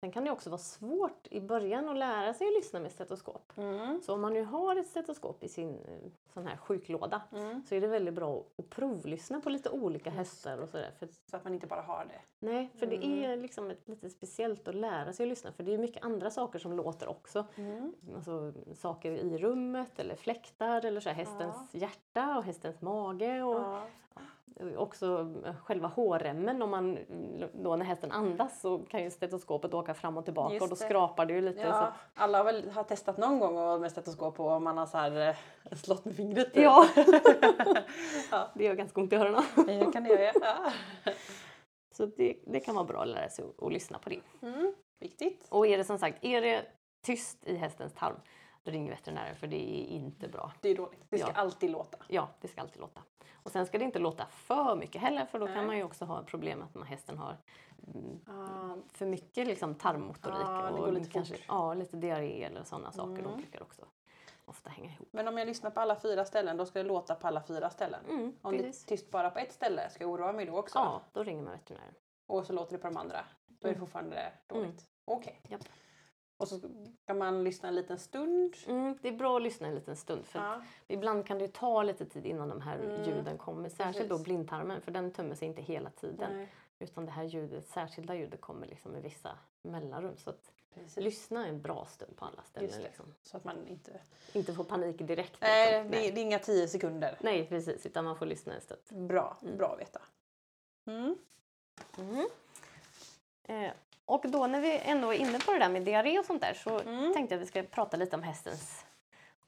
Sen kan det också vara svårt i början att lära sig att lyssna med stetoskop. Mm. Så om man nu har ett stetoskop i sin eh, sån här sjuklåda Mm. så är det väldigt bra att provlyssna på lite olika hästar och sådär. Så att man inte bara har det. nej, för det Mm. är liksom ett, lite speciellt att lära sig att lyssna för det är mycket andra saker som låter också. Mm. Alltså saker i rummet eller fläktar eller så här, hästens hjärta och hästens mage och Ja. Också eh, själva hårremmen. Om man, då när hästen andas så kan ju stetoskopet åka fram och tillbaka och då skrapar det ju lite. Ja, alla har väl har testat någon gång med stetoskop på om man har så här, eh, slått med fingret. Så, ja, Ja. det gör ganska ont i öronen. Det kan det göra. Ja. Så det, det kan vara bra att lära sig att lyssna på det. Mm. Viktigt. Och är det som sagt, är det tyst i hästens tarm, då ringer veterinären för det är inte bra. Det är dåligt. Det ska Ja. alltid låta. Ja, det ska alltid låta. Och sen ska det inte låta för mycket heller för då Nej. kan man ju också ha problem att man, hästen har mm, Ah, för mycket liksom, tarmmotorik det och lite kanske fort. ja, lite diarré eller sådana saker. De Mm. brukar också ofta hänga ihop. Men om jag lyssnar på alla fyra ställen, då ska det låta på alla fyra ställen. Mm, Om det precis. är tyst bara på ett ställe, ska jag oroa mig då också? Ja, då ringer man veterinären. Och så låter det på de andra. Då är det Mm. fortfarande dåligt. Okej. Japp. Och så ska man lyssna en liten stund. Mm, det är bra att lyssna en liten stund för Ja. ibland kan det ta lite tid innan de här Mm, ljuden kommer. Särskilt då blindtarmen för den tömmer sig inte hela tiden. Nej, Utan det här ljudet, särskilda ljudet kommer liksom i vissa mellanrum. Så lyssna en bra stund på alla ställen. Liksom. Så att man inte... Inte få panik direkt. Nej, liksom. det, Nej. det är inga tio sekunder. Nej, precis. Utan man får lyssna en stund. Bra, Mm. bra att veta. Mm. Mm. Eh, och då när vi ändå är inne på det där med diarré och sånt där så Mm. tänkte jag att vi ska prata lite om hästens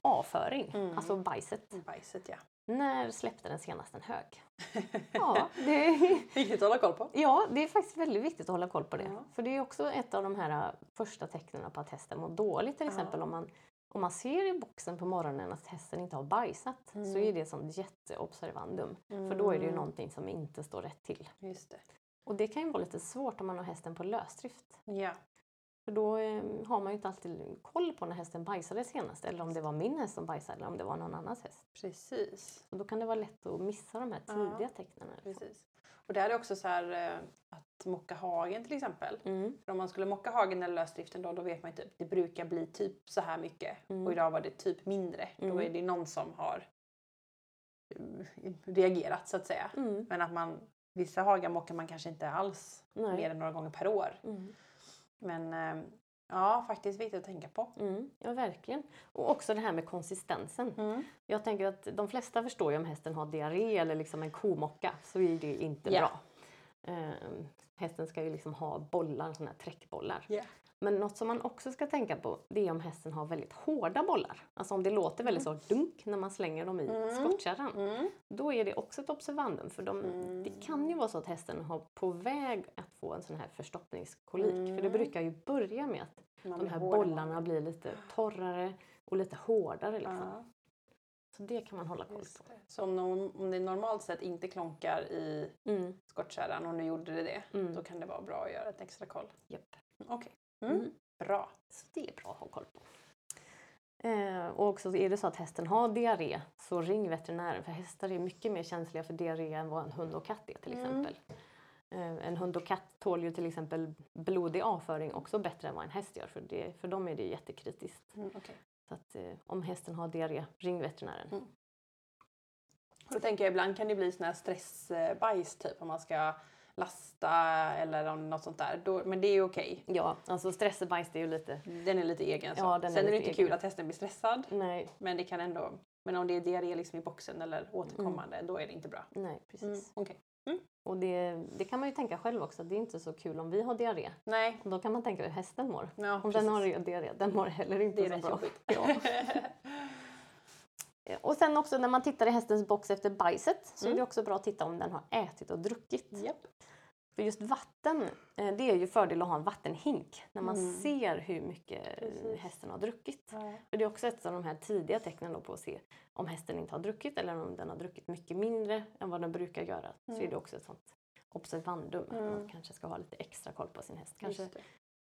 avföring, Mm. alltså bajset. Bajset ja. När släppte den senast en hög? Ja, det, Viktigt att hålla koll på. ja, det är faktiskt väldigt viktigt att hålla koll på det. Ja. För det är också ett av de här första tecknen på att hästen mår dåligt. Till Ja. exempel om man, om man ser i boxen på morgonen att hästen inte har bajsat så Mm. är det sånt jätteobservandum. För då är det ju någonting som inte står rätt till. Just det. Och det kan ju vara lite svårt om man har hästen på lösdrift. Ja. För då eh, har man ju inte alltid koll på när hästen bajsade senast. Eller om det var min häst som bajsade eller om det var någon annans häst. Precis. Och då kan det vara lätt att missa de här Ja. tidiga tecknen. Precis. Och där är också så här eh, att mocka hagen till exempel. Mm. För om man skulle mocka hagen eller lösdriften då, då vet man ju typ det brukar bli typ så här mycket. Mm. Och idag var det typ mindre. Då Mm. är det någon som har eh, reagerat så att säga. Mm. Men att man, vissa hagar mockar man kanske inte alls Nej. mer än några gånger per år. Mm. Men eh, ja, faktiskt viktigt att tänka på. Mm. Ja, verkligen. Och också det här med konsistensen. Jag tänker att de flesta förstår ju om hästen har diarré eller liksom en komocka så är det inte Ja. bra. Ehm, hästen ska ju liksom ha bollar, sådana här träckbollar. Ja. Men något som man också ska tänka på det är om hästen har väldigt hårda bollar. Alltså om det låter väldigt så dunk när man slänger dem i Mm. skottkärran. Mm. Då är det också ett observandum för de, Mm. det kan ju vara så att hästen har på väg att få en sån här förstoppningskolik. För det Mm. brukar ju börja med att de här bollarna blir lite torrare och lite hårdare. Liksom. Ja, Så det kan man hålla koll på. Så om, om det normalt sett inte klonkar i Mm. skottkärran och nu gjorde det det, Mm. då kan det vara bra att göra ett extra koll. Japp. Okej. Mm. Mm. Bra. Så det är bra att ha koll på. Eh, och också är det så att hästen har diarré så ring veterinären för hästar är mycket mer känsliga för diarré än vad en hund och katt är till Mm. exempel. Eh, en hund och katt tål ju till exempel blodig avföring också bättre än vad en häst gör för, det, för dem är det jättekritiskt. Mm, okej. Så att, eh, om hästen har diarré, ring veterinären. Mm. Då tänker jag ibland kan det bli sån här stressbajs typ om man ska lasta eller något sånt där. Då, men det är okej. Ja, alltså stressebajs det är ju lite... Den är lite egen. Så. Ja, den är Sen är det lite inte egen. kul att hästen blir stressad. Nej, Men det kan ändå. Men om det är diarré liksom i boxen eller återkommande, då är det inte bra. nej precis. Mm, okej. Och det, det kan man ju tänka själv också, det är inte så kul om vi har diarré. Nej. Och då kan man tänka hur hästen mår. Ja, Om den har diarré, den mår heller inte Det är så bra. Ja. Och sen också när man tittar i hästens box efter bajset så är Mm. det också bra att titta om den har ätit och druckit. Japp. För just vatten, eh, det är ju fördel att ha en vattenhink när man Mm. ser hur mycket eh, Precis. hästen har druckit. Ja. För det är också ett av de här tidiga tecknen på att se om hästen inte har druckit eller om den har druckit mycket mindre än vad den brukar göra. Så Mm. är det också ett sånt observandum. Att man Mm. kanske ska ha lite extra koll på sin häst. Kanske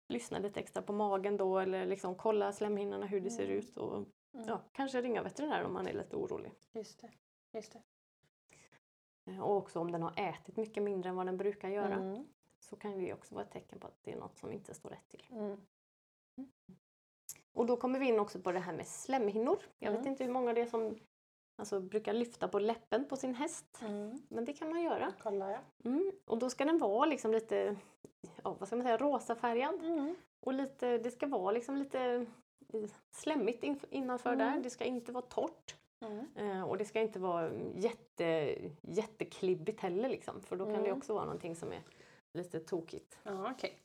lyssna lite extra på magen då eller liksom kolla slemhinnorna hur det ser Mm. ut. Och, Mm. Ja, kanske ringa veterinären om man är lite orolig. Just det. Just det. Eh, Och också om den har ätit mycket mindre än vad den brukar göra. Mm. så kan det också vara ett tecken på att det är något som inte står rätt till. Mm. Och då kommer vi in också på det här med slemhinnor. Jag vet Mm. inte hur många det är som alltså, brukar lyfta på läppen på sin häst. Mm. Men det kan man göra. Kolla ja. Mm. Och då ska den vara liksom lite, ja, vad ska man säga, rosafärgad. Mm. Och lite, det ska vara liksom lite slemmigt inf- innanför Mm. där. Det ska inte vara torrt. Mm. Och det ska inte vara jätte, jätteklibbigt heller liksom. För då kan det Mm. också vara någonting som är lite tokigt. Ja, okej.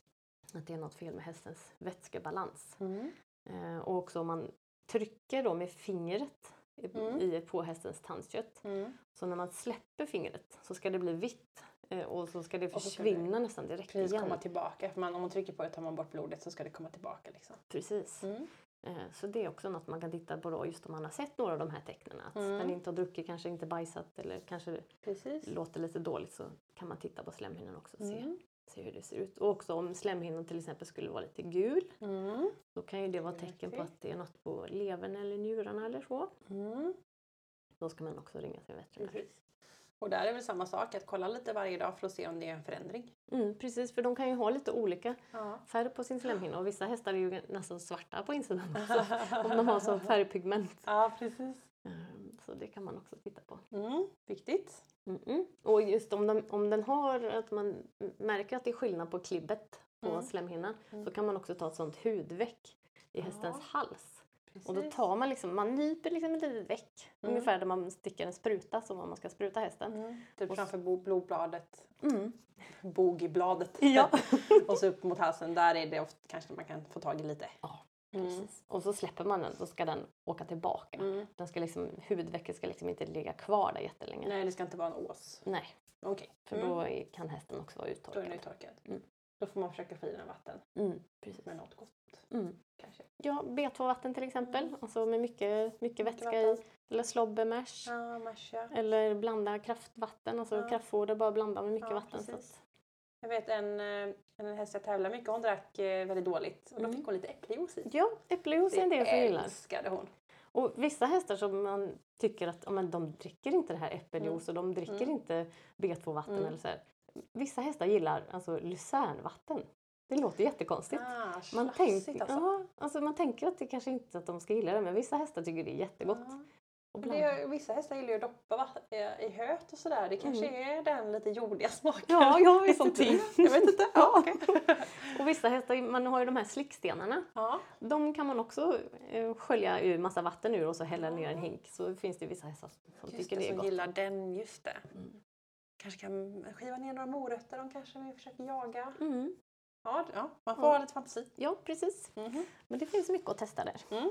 Att det är något fel med hästens vätskebalans. Mm. Eh, och också om man trycker då med fingret i, Mm. på hästens tandkött. Mm. Så när man släpper fingret så ska det bli vitt eh, och så ska det så ska det försvinna nästan direkt Precis, igen. komma tillbaka. För man, om man trycker på det tar man bort blodet så ska det komma tillbaka. Liksom. Precis. Mm. Eh, så det är också något man kan titta på då just om man har sett några av de här tecknen. Att Mm. den inte har druckit, kanske inte bajsat eller kanske Precis. låter lite dåligt så kan man titta på slemhinnan också och se, Mm. se hur det ser ut. Och också om slemhinnan till exempel skulle vara lite gul Mm. då kan ju det vara tecken på att det är något på levern eller njurarna eller så. Mm. Då ska man också ringa till veterinär. Precis. Och där är väl samma sak, att kolla lite varje dag för att se om det är en förändring. Mm, precis, för de kan ju ha lite olika Ja. färg på sin slemhinna och vissa hästar är ju nästan svarta på insidan om de har så färgpigment. ja, precis. Ehm, Så det kan man också titta på. Mm. Viktigt. Mm-mm. Och just om, de, om den har, att man märker att det är skillnad på klibbet på Mm. slemhinnan Mm. så kan man också ta ett sånt hudveck i hästens Ja. hals. Precis. Och då tar man liksom, man nyper liksom ett litet veck. Mm. Ungefär där man sticker en spruta som om man ska spruta hästen. Mm. Typ Och- framför bo- blodbladet, Mm. bogigbladet. Ja. och så upp mot halsen, där är det ofta kanske man kan få tag i lite. Ja, Mm. Precis. Och så släpper man den, då ska den åka tillbaka. Mm. Den ska liksom, huvudvecket ska liksom inte ligga kvar där jättelänge. Nej, det ska inte vara en ås. Nej, Okej, för Mm. då kan hästen också vara då är uttorkad. den uttorkad. Mm. Då får man försöka få i den vatten Mm, precis. med något gott. Mm. Kanske. Ja, B2-vatten till exempel, Mm. alltså med mycket, mycket Mycket vätska i. Eller slobbermash. Ja, masha. Eller blanda kraftvatten, alltså Ja. kraftfoder, bara blanda med mycket Ja, vatten. Så att, Jag vet en, eh, en häst jag tävlar mycket, hon drack eh, väldigt dåligt och då Mm. fick hon lite äppeljuice i. ja, äppeljuice är en del som gillar. älskade hon. Och vissa hästar som man tycker att ja, men de dricker inte det här äppeljuice och de dricker Mm. inte B2-vatten Mm. eller så här. Vissa hästar gillar alltså lucernvatten. Det låter jättekonstigt. Ah, Man, tänk, alltså. ja, alltså man tänker att det kanske inte att de ska gilla det men vissa hästar tycker det är jättegott. Ja. Och Det blanda. är, vissa hästar gillar ju att doppa vatten i höet och sådär. Det kanske är den lite jordiga smaken. Ja, jag vet inte. Jag vet inte. Ja. Och vissa hästar, man har ju de här slickstenarna. ja. De kan man också eh, skölja ur massa vatten ur och så hälla ner en hink. Så finns det vissa hästar som Just tycker det, det är som gott. gillar den, just det. Mm. Kanske kan skiva ner några morötter de kanske vill försöka jaga. Mm. Ja, ja man får Ja. ha lite fantasi. Ja, precis. Mhm. Men det finns mycket att testa där. Mm.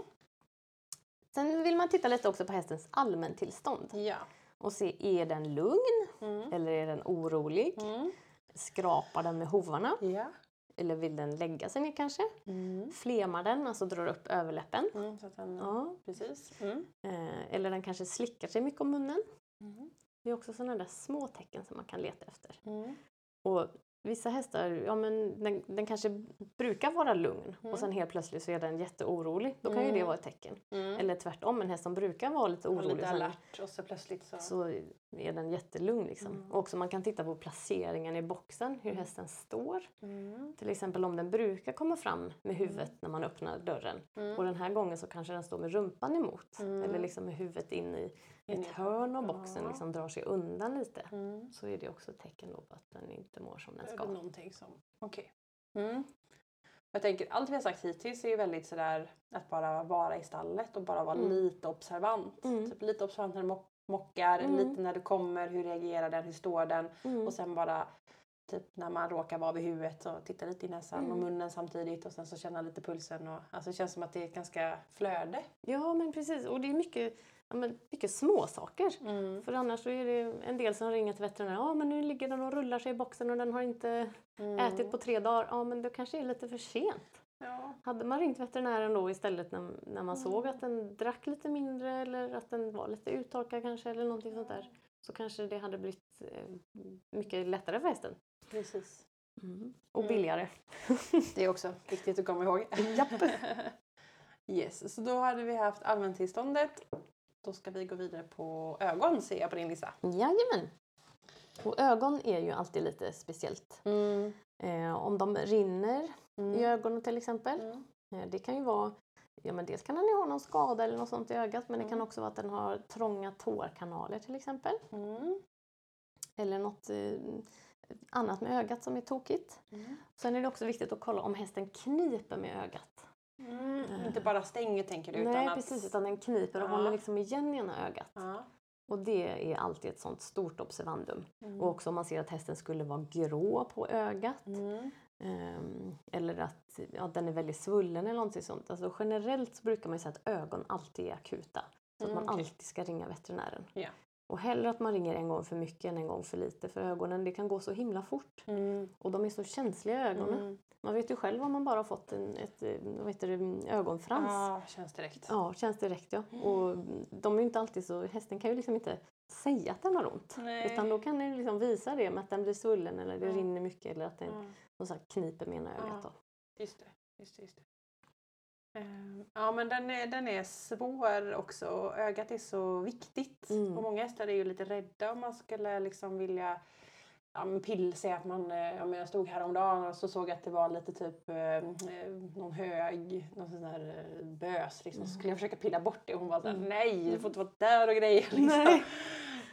Sen vill man titta lite också på hästens allmäntillstånd Ja. och se, är den lugn Mm. eller är den orolig? Mm. Skrapar den med hovarna? Ja. Eller vill den lägga sig ner kanske? Mm. Flemar den, alltså drar upp överläppen? Mm, den, Ja. Precis. Mm. Eh, eller den kanske slickar sig mycket om munnen? Mm. Det är också sådana där små tecken som man kan leta efter. Mm. Och vissa hästar, ja men den, den kanske brukar vara lugn Mm. och sen helt plötsligt så är den jätteorolig. Då kan ju det Mm. vara ett tecken. Mm. Eller tvärtom, en häst som brukar vara lite Och orolig lite sen, alert och så plötsligt så... så är den jättelugn. Liksom. Mm. Och också man kan titta på placeringen i boxen, hur Mm. hästen står. Mm. Till exempel om den brukar komma fram med huvudet när man öppnar dörren. Mm. Och den här gången så kanske den står med rumpan emot. Mm. Eller liksom med huvudet in i ett hörn av boxen, liksom drar sig undan lite. Mm. Så är det också ett tecken på att den inte mår som den ska. det någonting som... Okej. Mm. Jag tänker, allt vi har sagt hittills är ju väldigt sådär att bara vara i stallet och bara vara Mm. lite observant. Mm. Typ lite observant när den mockar, Mm. lite när du kommer, hur reagerar den, hur står den? Mm. Och sen bara typ när man råkar vara vid huvudet så titta lite i näsan och Mm. munnen samtidigt och sen så känna lite pulsen. Och, alltså det känns som att det är ett ganska flöde. Ja men precis och det är mycket, ja, men mycket små saker. För annars så är det en del som ringer till veterinären. Ja men nu ligger den och rullar sig i boxen och den har inte Mm. ätit på tre dagar. Ja men det kanske är lite för sent. Ja. Hade man ringt veterinären då istället när, när man Mm. såg att den drack lite mindre eller att den var lite uttorkad kanske eller någonting sånt där. Så kanske det hade blivit eh, mycket lättare för hästen. Precis. Och Mm. billigare. Det är också viktigt att komma ihåg. Japp. yes, så då hade vi haft allmäntillståndet. Då ska vi gå vidare på ögon ser jag på din lista. Jajamän! Och ögon är ju alltid lite speciellt. Eh, om de rinner i ögonen till exempel. Mm. Eh, det kan ju vara Ja, men dels kan den ju ha någon skada eller något sånt i ögat men det kan Mm. också vara att den har trånga tårkanaler till exempel. Mm. Eller något eh, annat med ögat som är tokigt. Mm. Sen är det också viktigt att kolla om hästen kniper med ögat. Mm. Inte bara stänger tänker du? Nej utan att... precis, utan den kniper och Ja. håller liksom igen ena ögat. Ja. Och det är alltid ett sånt stort observandum. Mm. Och också om man ser att hästen skulle vara grå på ögat. Ehm, eller att ja, den är väldigt svullen eller någonting sånt. Alltså generellt så brukar man säga att ögon alltid är akuta. Så att Mm, man okej. alltid ska ringa veterinären. Ja. Och hellre att man ringer en gång för mycket än en gång för lite. För ögonen det kan gå så himla fort. Mm. Och de är så känsliga ögonen. Mm. Man vet ju själv om man bara har fått en, ett eh, vad heter det, ögonfrans. Ja, känns direkt. Ja, känns direkt ja. Och de är ju inte alltid så, hästen kan ju liksom inte säga att den har ont. Nej. Utan då kan den liksom visa det med att den blir svullen eller det Ja. rinner mycket eller att den Ja. som sagt kniper med ena ögat. Ja. Just det. Just det, just det. Ehm, Ja men den är, den är svår också. Ögat är så viktigt. Mm. Och många hästar är ju lite rädda om man skulle liksom vilja ja, men pill, säga att man, eh, ja, men jag stod häromdagen och så såg jag att det var lite typ eh, eh, någon hög, någon sån där eh, bös liksom. Så skulle jag försöka pilla bort det och hon var såhär, Mm. nej du får inte vara där och grejer liksom.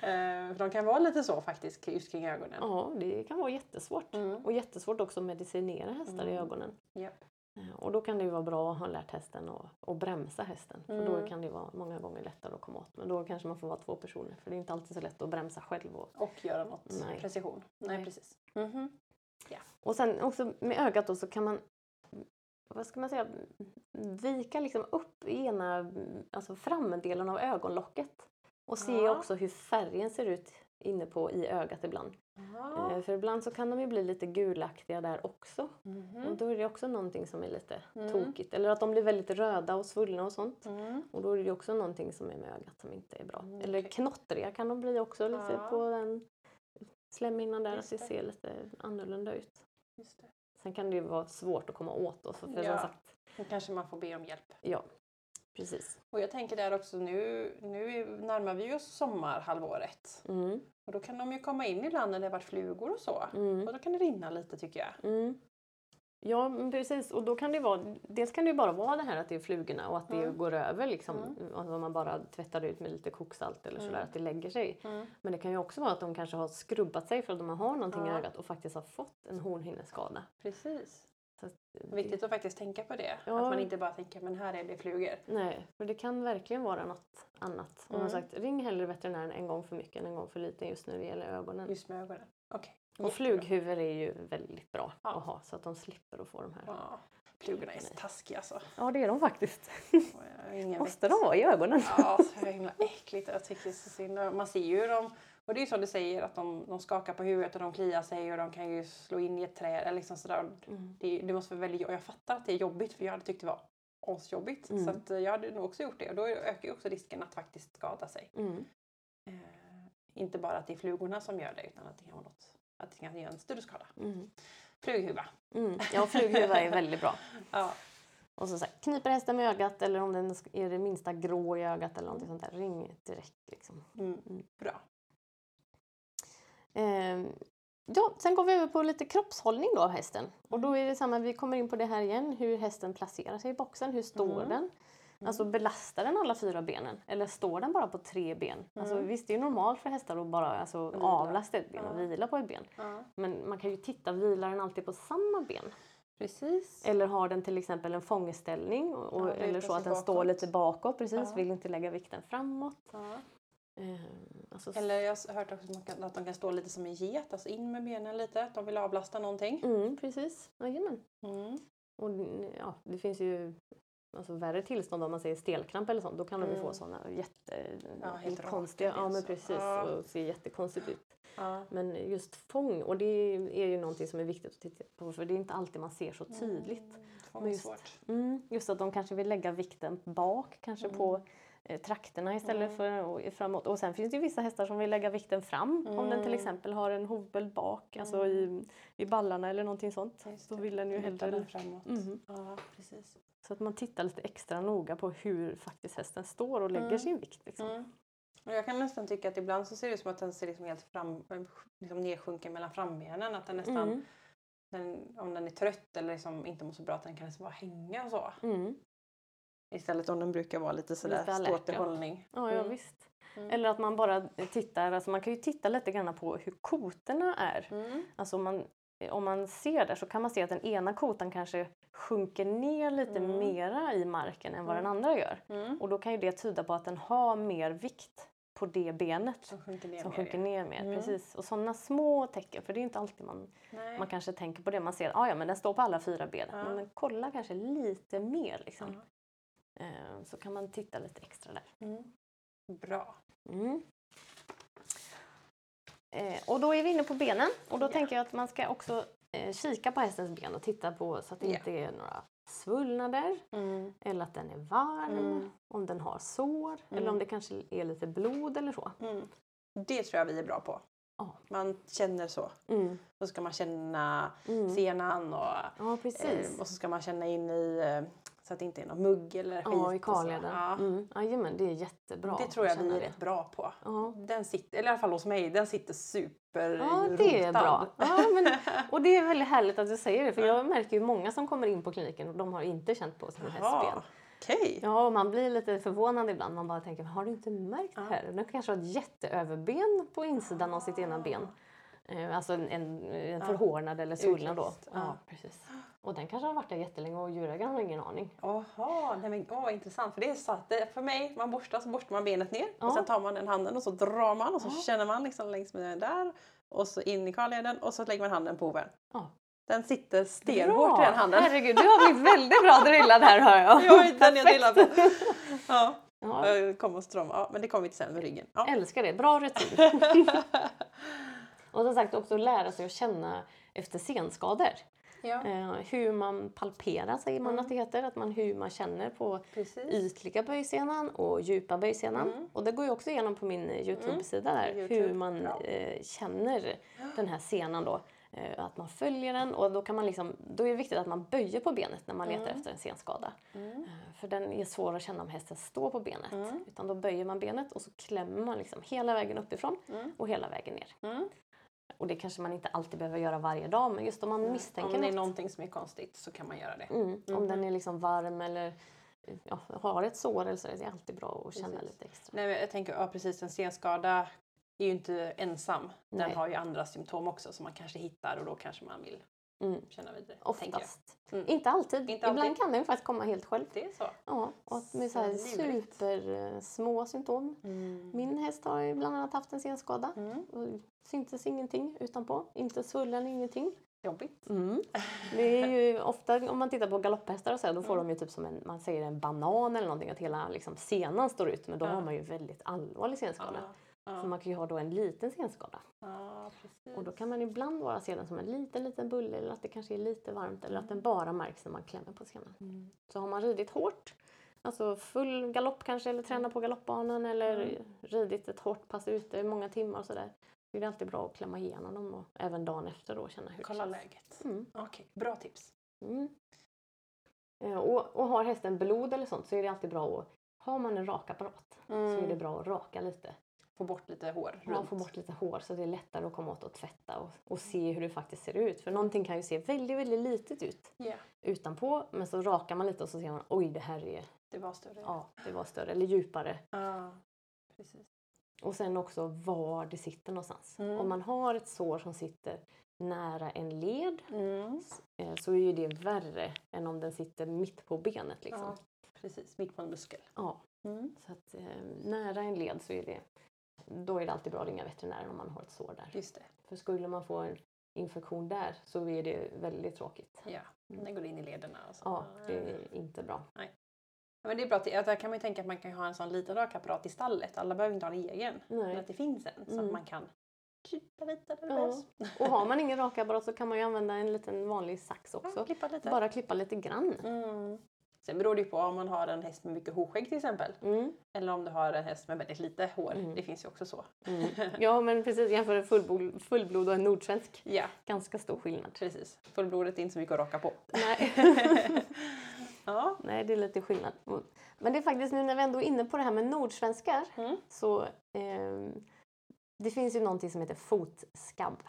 Eh, för de kan vara lite så faktiskt just kring ögonen. Ja, det kan vara jättesvårt. Mm. Och jättesvårt också att medicinera hästar i Mm. ögonen. Japp. Eh, Och då kan det ju vara bra att ha lärt hästen att, att bromsa hästen. För Mm. då kan det vara många gånger lättare att komma åt. Men då kanske man får vara två personer. För det är inte alltid så lätt att bromsa själv. Och, Och göra något Nej. precision. Nej, Nej. precis. Mhm. och sen också med ögat då så kan man vad ska man säga, vika liksom upp ena alltså framdelen av ögonlocket. Och se Ja. också hur färgen ser ut inne på i ögat ibland. Ja. Eh, För ibland så kan de ju bli lite gulaktiga där också. Mhm. Och då är det också någonting som är lite Mm. tokigt. Eller att de blir väldigt röda och svullna och sånt. Mm. Och då är det också någonting som är med ögat som inte är bra. Mm, Eller okej. knottriga kan de bli också lite Ja. på den slemhinnan där. Just att det det. ser lite annorlunda ut. Just det. Sen kan det ju vara svårt att komma åt också. För Ja. som sagt, Då kanske man får be om hjälp. ja, precis. Och jag tänker där också nu, nu är- närmar vi oss sommarhalvåret. Mm. Och då kan de ju komma in ibland när det har varit flugor och så. Mm. Och då kan det rinna lite tycker jag. Mm. Ja, precis. Och då kan det vara, dels kan det ju bara vara det här att det är flugorna och att det Mm. går över liksom. Mm. Alltså om man bara tvättar ut med lite koksalt eller sådär, Mm. att det lägger sig. Mm. Men det kan ju också vara att de kanske har skrubbat sig för att de har någonting i ögat och faktiskt har fått en hornhinneskada. Precis. Så att Viktigt att faktiskt tänka på det. Ja. Att man inte bara tänker men här är det flugor. Nej, för det kan verkligen vara något annat. Mm. som sagt, ring hellre veterinären en gång för mycket än en gång för lite just när det gäller ögonen. Just med ögonen. Okej. och flughuvud är ju väldigt bra Ja. att ha så att de slipper att få de här. Ja. Flugorna är så taskiga alltså. Ja, det är de faktiskt. Har Måste de vara i ögonen? Ja, så himla äckligt. Jag tycker så synd. Man ser ju dem. Och det är ju som du säger att de, de skakar på huvudet och de kliar sig och de kan ju slå in i ett träd. Eller liksom sådär. Mm. Det, det måste vara väldigt, och jag fattar att det är jobbigt för jag hade tyckt det var asjobbigt. Mm. Så att eh, jag hade nog också gjort det. Och då ökar ju också risken att faktiskt skada sig. Mm. Eh, inte bara att det är flugorna som gör det utan att det kan vara något, att det kan göra en större skada. Mm. Flughuva. Mm. Ja, flughuvud är väldigt bra. Ja. Och så, så här, kniper hästen med ögat eller om den är det minsta grå i ögat eller någonting sånt där, ring direkt. Liksom. Mm. Mm. Bra. Ehm, ja, sen går vi över på lite kroppshållning då av hästen. Och då är det samma, vi kommer in på det här igen, hur hästen placerar sig i boxen, hur står Mm. den? Alltså belastar den alla fyra benen eller står den bara på tre ben? Alltså, Mm. visst, det är normalt för hästar att bara alltså, Vila. avlasta ett ben och vila på ett ben. Ja. Men man kan ju titta, vilar den alltid på samma ben? Precis. Eller har den till exempel en fångeställning och, Ja, eller så att den står bakåt. lite bakåt precis, Ja. vill inte lägga vikten framåt. Ja. Ehm, alltså, Eller jag har hört också att, de kan stå lite som en get, alltså in med benen lite, att de vill avlasta någonting. Mm, precis, jajamän. Mm. Och ja, det finns ju alltså, värre tillstånd om man säger stelkramp eller sånt. Då kan de ju Mm. få sådana jätte, Ja, helt konstiga, ja men precis, Ja. och ser jättekonstigt ut. Ja. Men just fång, och det är ju någonting som är viktigt att titta på för det är inte alltid man ser så tydligt. Mm. Fång är just- svårt. Mm, just att de kanske vill lägga vikten bak, kanske på eh, trakterna istället Mm. för och framåt. Och sen finns det ju vissa hästar som vill lägga vikten fram om den till Mm. exempel har en hovböld bak, alltså i, i ballarna eller någonting sånt. Då vill den ju hellre... den framåt. Mhm. Ja, precis. Så att man tittar lite extra noga på hur faktiskt hästen står och lägger Mm. sin vikt. Liksom. Mm. Jag kan nästan tycka att ibland så ser det ut som att den ser liksom helt fram, liksom nedsjunken mellan frambenen. Att den nästan Mm. den, om den är trött eller liksom inte mår så bra att den kan liksom bara hänga och så. Istället om den brukar vara lite sådär Lite ståtlig ja. Ja, ja Mm. visst. Mm. Eller att man bara tittar, alltså man kan ju titta lite grann på hur kotorna är. Mm. Alltså om man, om man ser där så kan man se att den ena kotan kanske sjunker ner lite Mm. mera i marken än vad den Mm. andra gör. Mm. Och då kan ju det tyda på att den har mer vikt på det benet Som sjunker ner som mer, sjunker ja. ner mer. Mm. Precis. Och sådana små tecken, för det är inte alltid man, Nej. man kanske tänker på det. Man ser att ja, men den står på alla fyra ben. Ja. Men kolla kanske lite mer liksom. Eh, Så kan man titta lite extra där. Mm. Bra. Mm. Eh, och då är vi inne på benen och då Ja. tänker jag att man ska också eh, kika på hästens ben och titta på så att det Ja. inte är några svullnader Mm. eller att den är varm, Mm. om den har sår eller Mm. om det kanske är lite blod eller så. Mm. Det tror jag vi är bra på. Man känner så. Mm. Då ska man känna Mm. senan och, Ja, precis. och så ska man känna in i så att det inte är någon mugg eller skit. Ja, i karleden. Ja. Mm. Jajamän, det är jättebra. Det tror jag vi är rätt bra på. Ja. Den sitter, eller i alla fall hos mig, den sitter super Ja, det är bra. Ja, men, och det är väldigt härligt att du säger det, för jag märker ju många som kommer in på kliniken och de har inte känt på sin hästben. Okej. Ja, och man blir lite förvånad ibland. Man bara tänker, har du inte märkt det här? Den kanske har ett jätteöverben på insidan av sitt ena ben. Eh, Alltså en, en, en Ja. förhårdnad eller svullnad då. Ja. Ja, precis. Och den kanske har varit där jättelänge och djurägaren har ingen aning. Jaha, nej men, åh, intressant. För det är så att det, för mig, man borstar så borstar man benet ner Ja. och sen tar man den handen och så drar man och så Ja. känner man liksom längs med där och så in i karleden och så lägger man handen på hoven. Ja. Den sitter stenhårt i den handen. Herregud, du har blivit väldigt bra drillad här hör jag. Är den jag delar på. Ja, Ja, kommer och strama. Ja, men det kommer vi till sen med ryggen. Ja. älskar det, bra rutin. och som sagt också lära sig att känna efter senskador. ja, Eh, hur man palperar säger man Mm. att det heter, att man, hur man känner på precis. ytliga böjsenan och djupa böjsenan. Mm. Och det går ju också igenom på min eh, Youtube-sida där, Youtube, hur man eh, känner den här senan då. Eh, att man följer den och då kan man liksom, då är det viktigt att man böjer på benet när man letar Mm. efter en senskada. Mm. Eh, för den är svår att känna om hästen står på benet. Mm. Utan då böjer man benet och så klämmer man liksom hela vägen uppifrån Mm. och hela vägen ner. Mm. Och det kanske man inte alltid behöver göra varje dag men just om man misstänker Om det är något. någonting som är konstigt så kan man göra det. Mm, Om Mhm. den är liksom varm eller ja, har ett sår eller så är det alltid bra att känna Precis. lite extra. Nej, jag tänker, ja precis, en senskada är ju inte ensam. Den Nej. har ju andra symptom också som man kanske hittar och då kanske man vill Mm. känna vidare. Oftast. Mm. Inte alltid. Inte Ibland alltid. kan den faktiskt komma helt själv. Det är så. Ja, och med så här Så supersmå symptom. Min häst har bland annat haft en senskada. Mm. Och syntes ingenting utanpå. Inte svullen, ingenting. Jobbigt. Mm. Det är ju ofta om man tittar på galopphästar och så här, då får Mm. de ju typ som en, man säger en banan eller någonting, att hela liksom, senan står ut. Men då Ja. har man ju väldigt allvarlig senskada. Ja, Så man kan ju ha då en liten senskada. ja, precis. Och då kan man ibland bara se den som en liten, liten bulle eller att det kanske är lite varmt eller att den bara märks när man klämmer på senan. Mm. Så har man ridit hårt, alltså full galopp kanske eller tränat på galoppbanan eller Mm. ridit ett hårt pass ute i många timmar och sådär. Så är det alltid bra att klämma igenom dem och även dagen efter då känna hur Kolla det känns. läget. Mm. Okej, bra tips. Mm. Eh, Och, och har hästen blod eller sånt så är det alltid bra att har man en rakapparat så är det bra att raka lite. Få bort lite hår runt. få bort lite hår så det är lättare att komma åt och tvätta och, och se hur det faktiskt ser ut. För någonting kan ju se väldigt, väldigt litet ut Ja, utanpå men så rakar man lite och så ser man oj det här är, det var större. ja det var större eller djupare. Ja, precis. Och sen också var det sitter någonstans. Mm. Om man har ett sår som sitter nära en led Mm. eh, så är ju det värre än om den sitter mitt på benet. Liksom. Ja, precis. Mitt på en muskel. Ja. Mm. Så att, eh, nära en led så är det, då är det alltid bra att ringa veterinären om man har ett sår där. Just det. För skulle man få en infektion där så är det väldigt tråkigt. Ja, den går in i lederna. Och så. Ja, det är inte bra. Ja, Men det är bra, till, där kan man ju tänka att man kan ha en sån liten rakapparat i stallet. Alla behöver inte ha en egen. Men Nej. att det finns en så Mm. att man kan klippa lite där det Ja. behövs. Och har man ingen rakapparat så kan man ju använda en liten vanlig sax Ja, också. klippa lite. Bara klippa lite grann. Mm. Sen beror det ju på om man har en häst med mycket hovskägg till exempel. Mm. Eller om du har en häst med väldigt lite hår. Mm. Det finns ju också så. Mm. Ja men precis, jämför fullblod, fullblod och en nordsvensk. Ja, Ganska stor skillnad. precis. Fullblodet är inte så mycket att raka på. Nej. ja. Nej, det är lite skillnad. Men det är faktiskt nu när vi ändå är inne på det här med nordsvenskar Mm. så ehm, det finns ju någonting som heter fotskabb.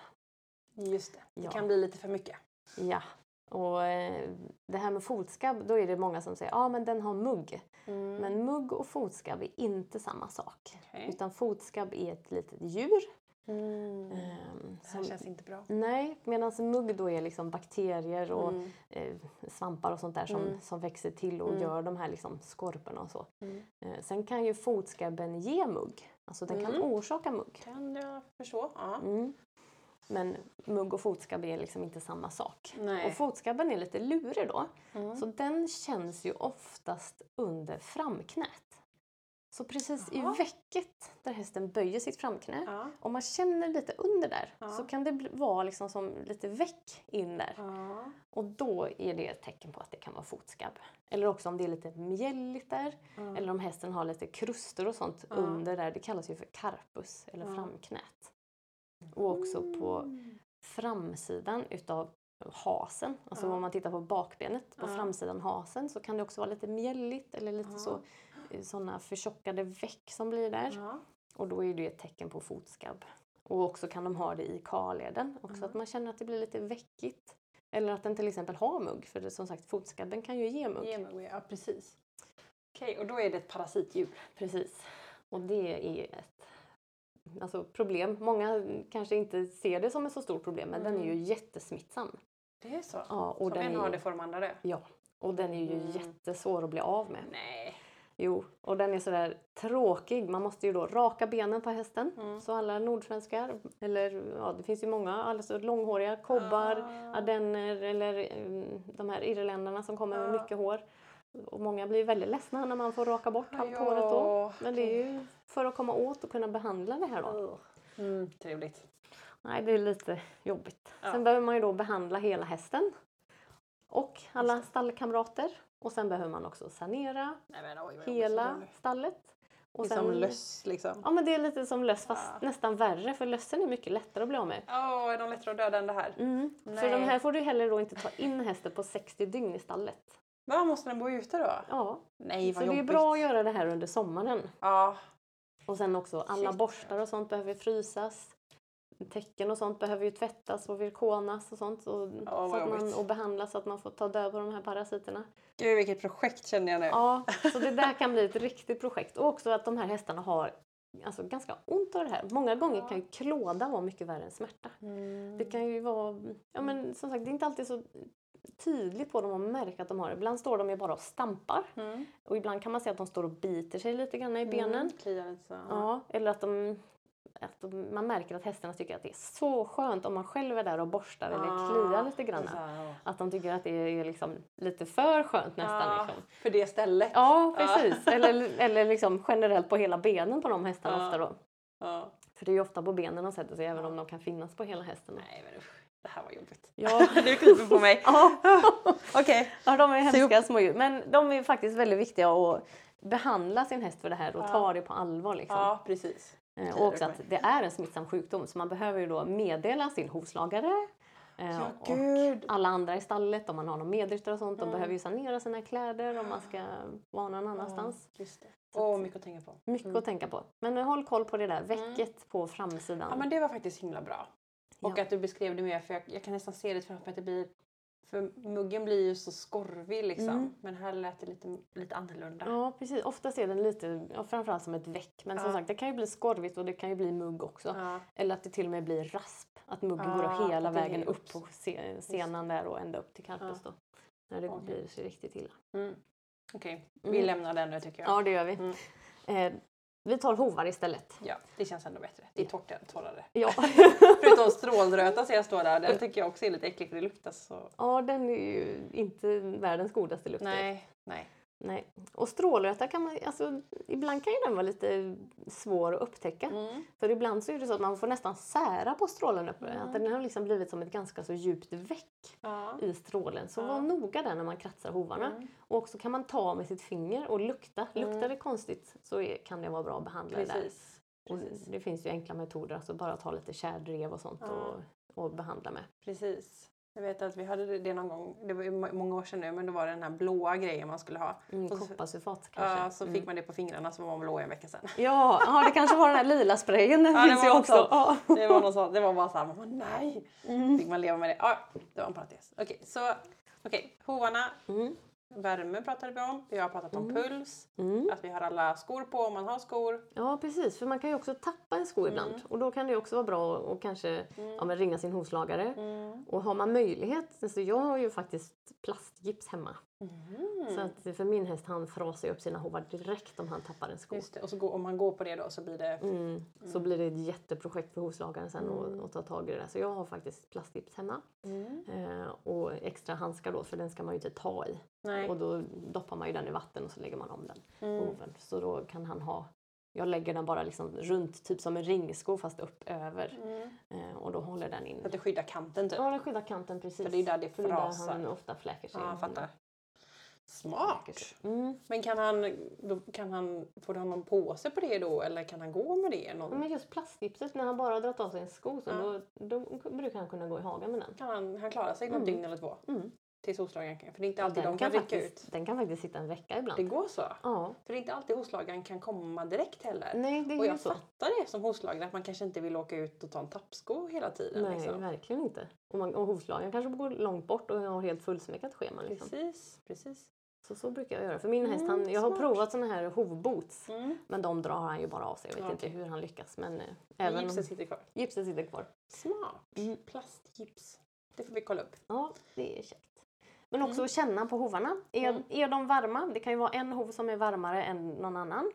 Just det. Det Ja. kan bli lite för mycket. Ja, och eh, det här med fotskabb, då är det många som säger ja ah, men den har mugg. Mm. Men mugg och fotskabb är inte samma sak. Okej. Utan fotskabb är ett litet djur. Mm. ehm, Det här som, känns inte bra. nej, medan mugg då är liksom bakterier och Mm. eh, svampar och sånt där som, Mm. som växer till och Mm. gör de här liksom skorporna och så. Mm. Eh, sen kan ju fotskabben ge mugg. Alltså den kan orsaka mugg. Kan jag förstå. Ja. Men mugg och fotskabb är liksom inte samma sak. Nej. Och fotskabben är lite lurig då. Mm. Så den känns ju oftast under framknät. Så precis Jaha. i vecket där hästen böjer sitt framknä. Ja. Om man känner lite under där Ja. så kan det vara liksom som lite väck in där. Ja. Och då är det ett tecken på att det kan vara fotskabb. Eller också om det är lite mjälligt där. Eller om hästen har lite krustor och sånt under där. Det kallas ju för carpus eller framknät. Och också på framsidan utav hasen, alltså Ja. om man tittar på bakbenet, på Ja. framsidan hasen så kan det också vara lite mjälligt eller lite Ja. så sådana förtjockade veck som blir där. Och då är det ett tecken på fotskabb. Och också kan de ha det i karleden, också att man känner att det blir lite veckigt. Eller att den till exempel har mugg, för det, som sagt fotskabben kan ju ge mugg. Ge mig, ja precis. Okej, och då är det ett parasitdjur. Precis. Och det är ett alltså, problem. Många kanske inte ser det som ett så stort problem, men den är ju Mm. jättesmittsam. Det är så? Ja, och Som den en får de andra det? Ja, och den är ju Mm. jättesvår att bli av med. Nej. Jo, och den är sådär tråkig. Man måste ju då raka benen på hästen. Mm. Så alla nordsvenskar, eller ja, det finns ju många, alltså långhåriga, kobbar, Ah. ardenner eller mm, de här irländarna som kommer med Ja. mycket hår. Och många blir väldigt ledsna när man får raka bort halvt Ja, håret då. Men det är ju för att komma åt och kunna behandla det här då. Mm, trevligt. Nej, det är lite jobbigt. Ja. Sen behöver man ju då behandla hela hästen och alla stallkamrater. Och sen behöver man också sanera Nej, men, oj, hela stallet. Det Och är som löss liksom. Ja men det är lite som löss fast Ja. nästan värre för lössen är mycket lättare att bli av med. Åh, är de lättare att döda än det här? Mm. För Nej. de här får du heller då inte ta in hästen på 60 dygn i stallet. Va, måste den bo ute då? Ja, Nej, så vad det är jobbigt. bra att göra det här under sommaren. Ja. Och sen också alla Shit. borstar och sånt behöver frysas. Täcken och sånt behöver ju tvättas och virkonas och sånt. Och, vad så att man, jobbigt. och behandlas så att man får ta död på de här parasiterna. Gud, vilket projekt känner jag nu. Ja, så det där kan bli ett riktigt projekt. Och också att de här hästarna har alltså, ganska ont av det här. Många gånger Ja. kan ju klåda vara mycket värre än smärta. Mm. Det kan ju vara, ja men som sagt det är inte alltid så tydligt på dem att märka att de har det. Ibland står de ju bara och stampar Mm. och ibland kan man se att de står och biter sig lite grann i benen. Mm. Lite så. Ja, eller att, de, att de, man märker att hästarna tycker att det är så skönt om man själv är där och borstar eller Ja, kliar lite grann. Att de tycker att det är liksom lite för skönt nästan. Ja, Liksom. För det stället. Ja, Ja. precis. Eller, eller liksom generellt på hela benen på de hästarna Ja. ofta då. Ja. För det är ju ofta på benen de sätter sig även om de kan finnas på hela hästen. Nej men usch, det här var jobbigt. Ja. du kryper på mig. Ja. Okej. ja, de är hemska små djur. Men de är faktiskt väldigt viktiga att behandla sin häst för det här och Ja. ta det på allvar. Liksom. Ja, precis. Eh, och också att det är en smittsam sjukdom så man behöver ju då meddela sin hovslagare eh, Ja, och gud. alla andra i stallet om man har någon medryttare och sånt. De Mm. behöver ju sanera sina kläder om man ska vara någon annanstans. Ja, just att- mycket att tänka på. Mycket Mm. att tänka på. Men håll koll på det där väcket på framsidan. Ja men det var faktiskt himla bra. Och Ja. att du beskrev det mer för jag, jag kan nästan se det framför mig att det blir för muggen blir ju så skorvig liksom. Mm. Men här lät det lite, lite annorlunda. Ja precis, ofta ser den lite, ja, framförallt som ett väck. Men som Ja. sagt det kan ju bli skorvigt och det kan ju bli mugg också. Ja. Eller att det till och med blir rasp. Att muggen går hela vägen upp på se- senan där och ända upp till carpus Ja. då. När det Okej. blir så riktigt illa. Mm. Okej, vi Mm. lämnar den nu tycker jag. Ja det gör vi. Mm. Eh, vi tar hovar istället. Ja, det känns ändå bättre. Det är torrare. torrare. Ja. Förutom strålröta ser jag står där. Den tycker jag också är lite äcklig för det luktar så... ja den är ju inte världens godaste lukt. Nej, nej. Nej. Och strålröta kan man, alltså ibland kan ju den vara lite svår att upptäcka. Mm. För ibland så är det så att man får nästan sära på strålen uppe. Mm. Att den har liksom blivit som ett ganska så djupt veck Ja. i strålen. Så Ja. var noga där när man kratsar hovarna. Mm. Och också kan man ta med sitt finger och lukta. Mm. Luktar det konstigt så är, kan det vara bra att behandla det där. Precis. Och Precis. det finns ju enkla metoder, alltså bara ta lite kärdrev och sånt Ja. och, och behandla med. Precis. Jag vet att vi hade det någon gång, det var många år sedan nu, men då var det den här blåa grejen man skulle ha. Mm, så- Kopparsulfat kanske. Ja, så fick man det på fingrarna så var man blå en vecka sen. Ja, ja, det kanske var den här lila sprayen. Den Ja, det finns var ju också. Ja. Det var, något sånt, det var bara såhär, man bara, nej! Fick man leva med det. Ja, det var en parentes. Okej, så okej, hovarna, Mm. Värme pratade vi om. Vi har pratat om puls, Mm. att vi har alla skor på om man har skor. Ja precis, för man kan ju också tappa en sko ibland och då kan det också vara bra att kanske ja, men ringa sin hovslagare. Och har man möjlighet, alltså jag har ju faktiskt plastgips hemma. Så att för min häst han frasar upp sina hovar direkt om han tappar en sko. Just det. Och så går, om man går på det då så blir det... Mm. Så blir det ett jätteprojekt för hovslagaren sen att att ta tag i det där. Så jag har faktiskt plastgips hemma. Eh, och extra handskar då för den ska man ju inte ta i. Nej. Och då doppar man ju den i vatten och så lägger man om den på hoven. Så då kan han ha jag lägger den bara liksom runt, typ som en ringsko fast upp över. Eh, och då håller den in. Så att det skyddar kanten typ. Ja, den skyddar kanten precis. För det är där det För det är där frasar. han ofta fläker sig. Ja, jag fattar. Smart! Mm. Men kan han, då kan han, får han någon påse på det då eller kan han gå med det? Någon, Men just plastgipset, när han bara har dragit av sig en sko så Ja. då, då brukar han kunna gå i hagen med den. kan han, han klara sig något dygn eller två? Mm. Tills hovslagaren kan, för det är inte alltid Den de kan rycka faktiskt, ut. Den kan faktiskt sitta en vecka ibland. Det går så? Ja. För det är inte alltid hovslagaren kan komma direkt heller. Nej, det är och jag så. fattar det som hovslagare att man kanske inte vill åka ut och ta en tappsko hela tiden. Nej, liksom. verkligen inte. Och, man, och hovslagaren kanske går långt bort och har helt fullsmäckat schema. Liksom. Precis, precis. Så, så brukar jag göra. För min häst, Mm, han, jag har smart. provat såna här hovboots. Mm. Men de drar han ju bara av sig. Jag vet Ja, inte hur han lyckas. Men, eh, Men även gipset sitter kvar. gipset sitter kvar. Smart! Mm. Plastgips. Det får vi kolla upp. Ja, det är käckt. Men också Mm. att känna på hovarna. Är, Mm. är de varma? Det kan ju vara en hov som är varmare än någon annan.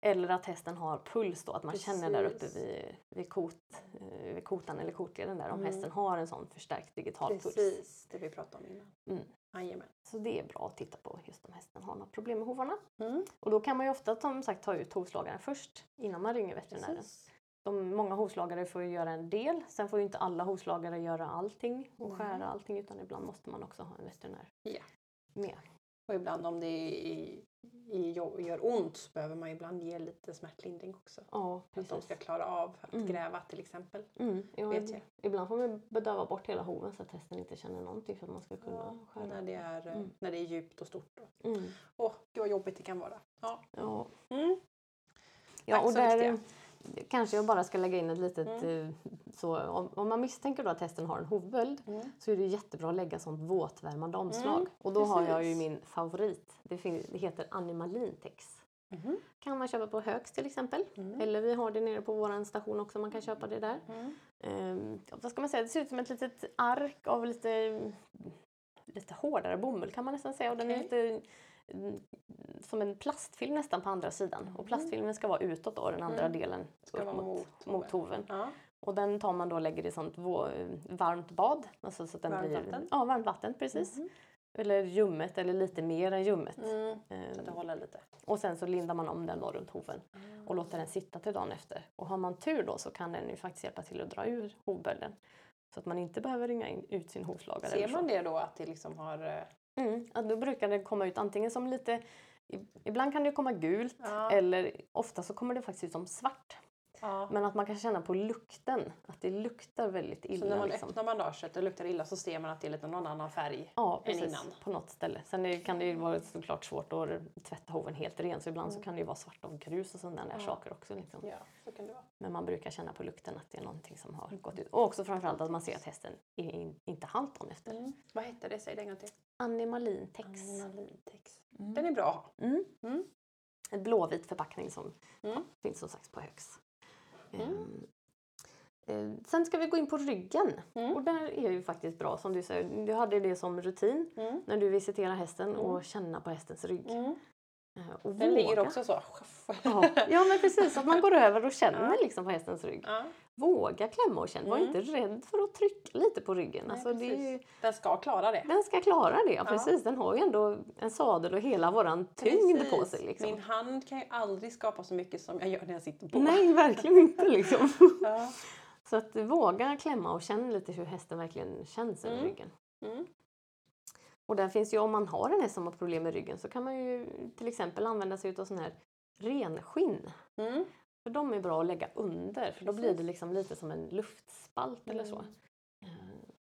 Eller att hästen har puls då, att man känner där uppe Precis. vid, vid, kot, eh, vid kotan eller kotleden där om Mm. hästen har en sån förstärkt digital puls. Precis, det vi pratade om innan. Mm. Jajamän. Så det är bra att titta på just om hästen har något problem med hovarna. Mm. Och då kan man ju ofta som sagt ta ut hovslagaren först innan man ringer veterinären. Precis. De, många hovslagare får ju göra en del, sen får ju inte alla hovslagare göra allting och Nej. skära allting utan ibland måste man också ha en veterinär Ja. med. Och ibland om det i, i, gör ont så behöver man ibland ge lite smärtlindring också. Ja, För att de ska klara av att Mm. gräva till exempel. Mm, ja, vet jag. Ibland får man bedöva bort hela hoven så att hästen inte känner någonting för att man ska kunna skära. när, det är, eh, Mm. när det är djupt och stort. Mm, Åh, gud vad jobbigt det kan vara. Ja. ja. Mm. Ja, Tack och så där viktiga. Kanske jag bara ska lägga in ett litet... Mm. eh, Så, om, om man misstänker då att hästen har en hovböld Mm. så är det jättebra att lägga sånt våtvärmande omslag. Mm, och då har jag ju precis. min favorit. Det, fin- det heter Animalintex. Mhm. kan man köpa på Högs till exempel. Mm. Eller vi har det nere på vår station också, man kan köpa det där. Mm. Ehm, vad ska man säga, det ser ut som ett litet ark av lite, lite hårdare bomull kan man nästan säga. Och den är lite mm, som en plastfilm nästan på andra sidan. Och plastfilmen ska vara utåt då, den andra Mm. delen Ska upp mot, mot mot hoven. Ja. Och den tar man då och lägger i sånt varmt bad. Alltså så att den Varmt blir, vatten? Ja, varmt vatten precis. Mhm. Eller ljummet eller lite mer än ljummet. Mm. Ehm, Så att det håller lite. och sen så lindar man om den då runt hoven och låter den sitta till dagen efter. Och har man tur då så kan den ju faktiskt hjälpa till att dra ur hovbölden. Så att man inte behöver ringa in, ut sin hovslagare. Ser man det då att det liksom har... Mm, ja, då brukar det komma ut antingen som lite, ibland kan det komma gult Ja. eller ofta så kommer det faktiskt ut som svart. Ja. Men att man kan känna på lukten, att det luktar väldigt Så illa. när man liksom. öppnar bandaget och luktar illa så ser man att det är lite någon annan färg. Ja, än precis. innan. På något ställe. Sen är, kan det ju vara såklart svårt att tvätta hoven helt ren så ibland så kan det ju vara svart av grus och sådana där Ja. saker också. Liksom. Ja, så kan det vara. Men man brukar känna på lukten att det är någonting som har gått ut. Och också framförallt att man ser att hästen är in, inte halt dagen efter. Mm. Vad hette det? Säg det en gång till. Animalintex. Animalintex. Den är bra att ha. Mm. Mm. En blåvit förpackning som Mm. finns som sagt på Högs. Ehm, eh, sen ska vi gå in på ryggen. Mm. Och där är ju faktiskt bra som du säger. Du hade det som rutin Mm. när du visiterar hästen och känna på hästens rygg. Mm. Eh, Och Den ligger våga. också så. Ja. ja men precis, att man går över och känner liksom på hästens rygg. Våga klämma och känna. Var Mm. inte rädd för att trycka lite på ryggen. Nej, alltså, ju. Den ska klara det. den ska klara det, ja, precis. Den har ju ändå en sadel och hela våran tyngd på Precis. sig. Liksom. Min hand kan ju aldrig skapa så mycket som jag gör när jag sitter på. Nej, verkligen inte liksom. Ja. Så att våga klämma och känna lite hur hästen verkligen känns över Mm. ryggen. Mm. Och där finns ju, om man har en häst som har problem med ryggen så kan man ju till exempel använda sig av sån här renskinn. Mm. För de är bra att lägga under för då blir det liksom lite som en luftspalt eller så. Mm. Eh,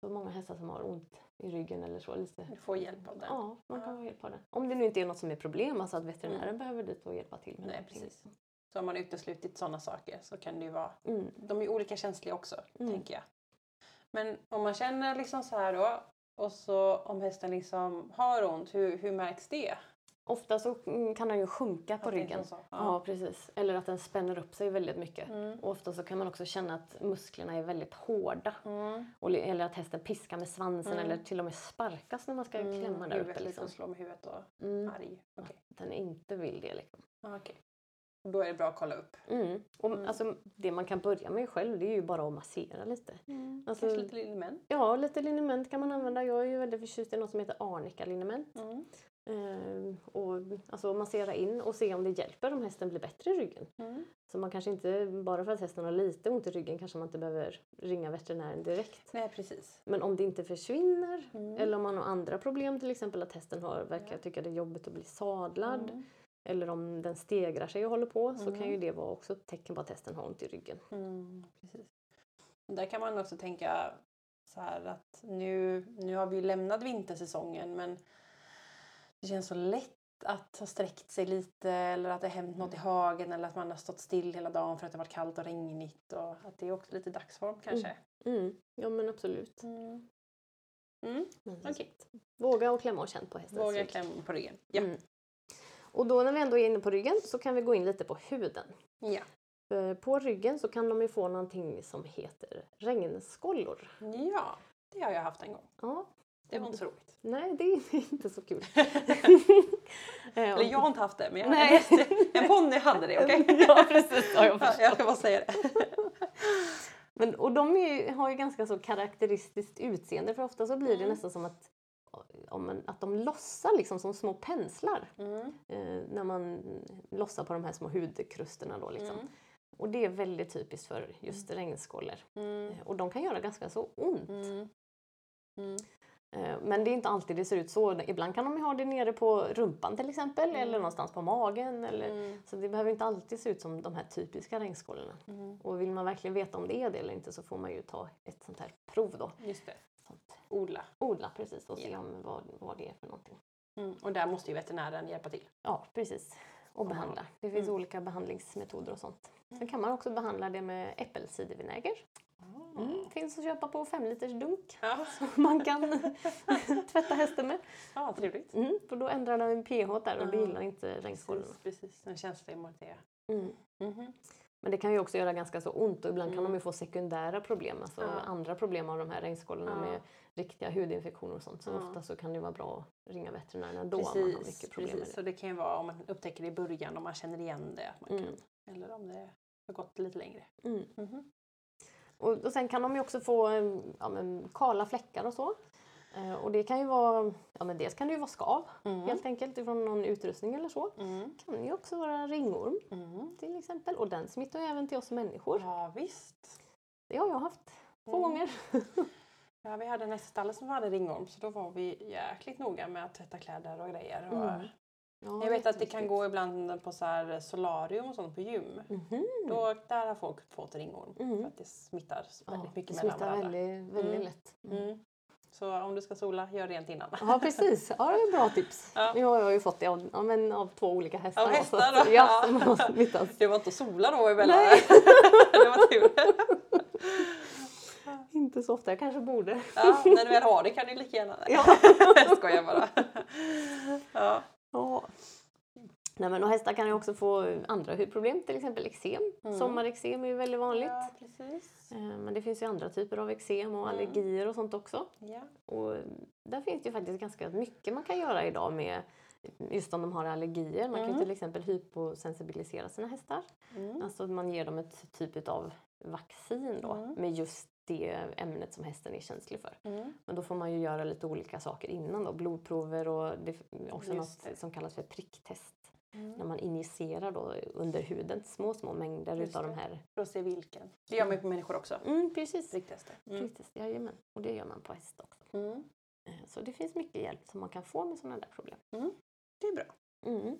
så många hästar som har ont i ryggen eller så. Lite. Du får hjälp av den. Ja, man kan få hjälp av det. Om det nu inte är något som är problem, alltså att veterinären Mm. behöver dit och hjälpa till med Nej, någonting. precis. Så har man uteslutit sådana saker så kan det ju vara... Mm. De är olika känsliga också, Mm. tänker jag. Men om man känner liksom så här då och så om hästen liksom har ont, hur, hur märks det? Ofta så mm, kan den ju sjunka på Att ryggen. Ja. Ja. precis. Eller att den spänner upp sig väldigt mycket. Mm. Och ofta så kan man också känna att musklerna är väldigt hårda. Mm. Eller att hästen piskar med svansen Mm. eller till och med sparkas när man ska klämma där huvudet uppe. liksom Liksom. slår med huvudet och Mm. arg. Okej. Att den inte vill det. Liksom. Ah, okej. Då är det bra att kolla upp. Mm. Och, Mm. Alltså, det man kan börja med själv det är ju bara att massera lite. Alltså- Kanske lite liniment. Ja, lite liniment kan man använda. Jag är ju väldigt förtjust i något som heter arnika-liniment. Mm. Ehm, och alltså massera in och se om det hjälper om hästen blir bättre i ryggen. Mm. Så man kanske inte, bara för att hästen har lite ont i ryggen kanske man inte behöver ringa veterinären direkt. Nej, precis. Men om det inte försvinner Mm. eller om man har andra problem, till exempel att hästen har, verkar tycka det är jobbigt att bli sadlad Mm. eller om den stegrar sig och håller på så Mm. kan ju det vara också ett tecken på att hästen har ont i ryggen. Mm, precis. Och Där kan man också tänka så här att nu, nu har vi lämnat vintersäsongen men det känns så lätt att ha sträckt sig lite eller att det har hänt något i hagen eller att man har stått still hela dagen för att det har varit kallt och regnigt och att det är också lite dagsform kanske. Mm. Ja men absolut. Mm. Mm. Okej. Våga och klämma och känn på hästens Våga rygg. klämma på ryggen. Ja. Mm. Och då när vi ändå är inne på ryggen så kan vi gå in lite på huden. ja. För på ryggen så kan de ju få någonting som heter regnskollor. Ja, det har jag haft en gång. Ja, Det var inte så roligt. nej det är inte så kul. Eh, Eller jag har inte haft det men jag, Nej. en, en ponny hade det, okej? ja precis, ja, jag Ja, jag ska bara säga det. Men, och de är, har ju ganska så karaktäristiskt utseende för ofta så blir det Mm. nästan som att, man, att de lossar liksom som små penslar Mm. eh, när man lossar på de här små hudkrusterna. Då, liksom. Mm. Och det är väldigt typiskt för just regnskålor. Mm. Eh, Och de kan göra ganska så ont. Mm. Mm. Eh, Men det är inte alltid det ser ut så. Ibland kan de ha det nere på rumpan till exempel Mm. eller någonstans på magen. Eller, Mm. Så det behöver inte alltid se ut som de här typiska regnskålorna. Mm. Och vill man verkligen veta om det är det eller inte så får man ju ta ett sånt här prov då. Just det. Sånt. Odla. Odla precis och se Ja. om vad, vad det är för någonting. Mm. Och där måste ju veterinären hjälpa till. Ja precis. Och behandla. Det finns Mm. olika behandlingsmetoder och sånt. Sen kan man också behandla det med äppelcidervinäger. Mm. Finns att köpa på fem liters dunk. Ja. Man kan tvätta hästen med. ja, trevligt. Mm, för då ändrar den pH där och det gillar inte regnskålarna. Precis, precis. En känslig mot det. Mm. Mhm. Men det kan ju också göra ganska så ont och ibland kan Mm. de ju få sekundära problem, alltså Ja. andra problem av de här regnskålarna Ja. med riktiga hudinfektioner och sånt. Så Ja. ofta så kan det vara bra att ringa veterinären ändå om man har mycket problem precis. med Så det. det kan ju vara om man upptäcker det i början, om man känner igen det. Man Mm. kan, eller om det har gått lite längre. Mm. Mhm. Och, och sen kan de ju också få eh, ja, men, kala fläckar och så. Eh, och det kan ju vara, ja men dels kan det ju vara skav Mm. helt enkelt ifrån någon utrustning eller så. Mm. Det kan ju också vara ringorm Mm. till exempel och den smittar ju även till oss människor. Ja, visst. Det har jag haft två Mm. gånger. Ja, vi hade en häststallet som hade ringorm så då var vi jäkligt noga med att tvätta kläder och grejer. Och Mm. Ja, Jag vet att det kan gå ibland på så här solarium och sånt på gym. Mhm. Då, där har folk fått ringorm Mm. för att det smittar Ja, väldigt mycket det mellan smittar varandra. väldigt, väldigt Mm. lätt. Mm. Mm. Så om du ska sola, gör rent innan. Ja precis, ja, det är bra tips. Ja. Nu har jag ju fått det av, ja, men av två olika hästar. Av hästar då? Ja, smittats. Det var inte att sola då emellan? Nej. det var tur. Inte så ofta, jag kanske borde. Ja, när du väl har det kan du lika gärna... Ja. jag skojar bara. Ja. Ja. Nej, men och hästar kan ju också få andra hudproblem, till exempel eksem. Mm. Sommarexem är ju väldigt vanligt. ja. Eh, Men det finns ju andra typer av eksem och Mm. allergier och sånt också. Ja. Och där finns det ju faktiskt ganska mycket man kan göra idag med just om de har allergier. Man kan Mm. ju till exempel hyposensibilisera sina hästar. Mm. Alltså man ger dem ett typ av vaccin då Mm. med just det ämnet som hästen är känslig för. Mm. Men då får man ju göra lite olika saker innan då. Blodprover och det är också Just något det. som kallas för pricktest. Mm. När man injicerar då under huden små, små mängder Just utav de det. här. För att se vilken. Det gör man ju på människor också. Mm, precis. Pricktester. Mm. Pricktest, jajamän. Och det gör man på häst också. Mm. Eh, Så det finns mycket hjälp som man kan få med sådana där problem. Det är bra. Mm.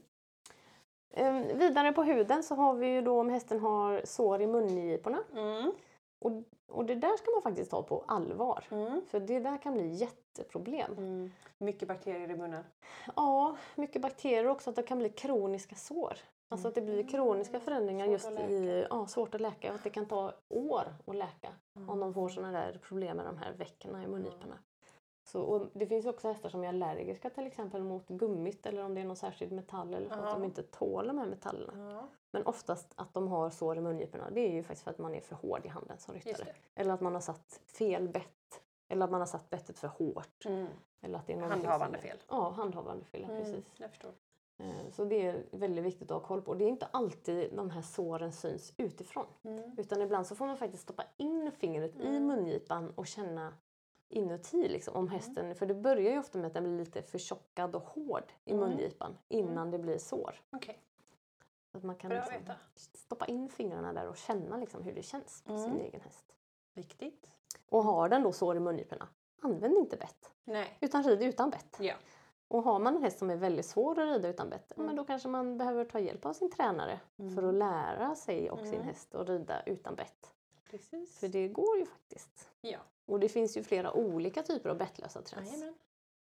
Eh, vidare på huden så har vi ju då om hästen har sår i mungiporna. Mm. Och, och det där ska man faktiskt ta på allvar. Mm. För det där kan bli jätteproblem. Mm. Mycket bakterier i munnen. Ja, mycket bakterier också att det kan bli kroniska sår. Alltså att det blir kroniska förändringar Mm. Svårt just i, ja, svårt att läka och att det kan ta år att läka om de får sådana där problem med de här veckorna i mungiporna. Så, och det finns också hästar som är allergiska till exempel mot gummit eller om det är någon särskild metall eller så Ja. att de inte tål de här metallerna. Ja, Men oftast att de har sår i mungiporna det är ju faktiskt för att man är för hård i handen som ryttare. Eller att man har satt fel bett. Eller att man har satt bettet för hårt. Mm. Eller att det är Handhavande som är- fel. Ja, handhavande fel, Mm. precis. Jag förstår. Eh, Så det är väldigt viktigt att ha koll på. Det är inte alltid de här såren syns utifrån. Mm. Utan ibland så får man faktiskt stoppa in fingret i Mm. mungipan och känna inuti liksom, om hästen, för det börjar ju ofta med att den blir lite förtjockad och hård i Mm. mungipan innan det blir sår. Så att man kan liksom stoppa in fingrarna där och känna liksom hur det känns på sin Mm. egen häst. Viktigt. Och har den då sår i mungiporna, använd inte bett. Nej. Utan rid utan bett. Ja. Och har man en häst som är väldigt svår att rida utan bett, Mm. men då kanske man behöver ta hjälp av sin tränare Mm. för att lära sig och sin Mm. häst att rida utan bett. Precis. För det går ju faktiskt. Ja. Och det finns ju flera olika typer av bettlösa träns. Jajamän.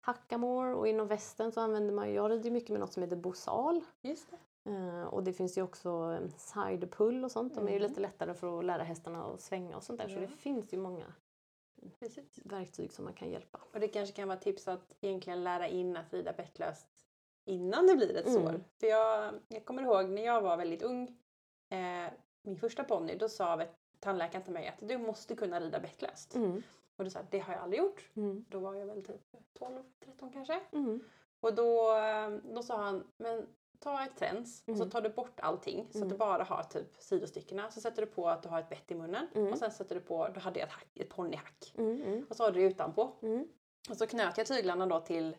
Hackamore och inom västen så använder man ju, jag rider mycket med något som heter bosal. Just det. Eh, och det finns ju också eh, side pull och sånt. De är ju Mm. lite lättare för att lära hästarna att svänga och sånt där. Så Ja. det finns ju många Precis. verktyg som man kan hjälpa. Och det kanske kan vara tips att egentligen lära in att rida bettlöst innan det blir ett Mm. sår. För jag, jag kommer ihåg när jag var väldigt ung, eh, min första ponny, då sa tandläkaren till mig att du måste kunna rida bettlöst. Mm. Och då sa jag, det har jag aldrig gjort. Mm. Då var jag väl typ 12, 13 kanske. Mm. Och då, eh, då sa han, men ta ett träns och så Mm. tar du bort allting så att Mm. du bara har typ sidostyckena. Så sätter du på att du har ett bett i munnen Mm. och sen sätter du på, då hade jag ett, hack, ett ponnyhack. Mm. Mm. Och så har du det utanpå. Mm. Och så knöt jag tyglarna då till,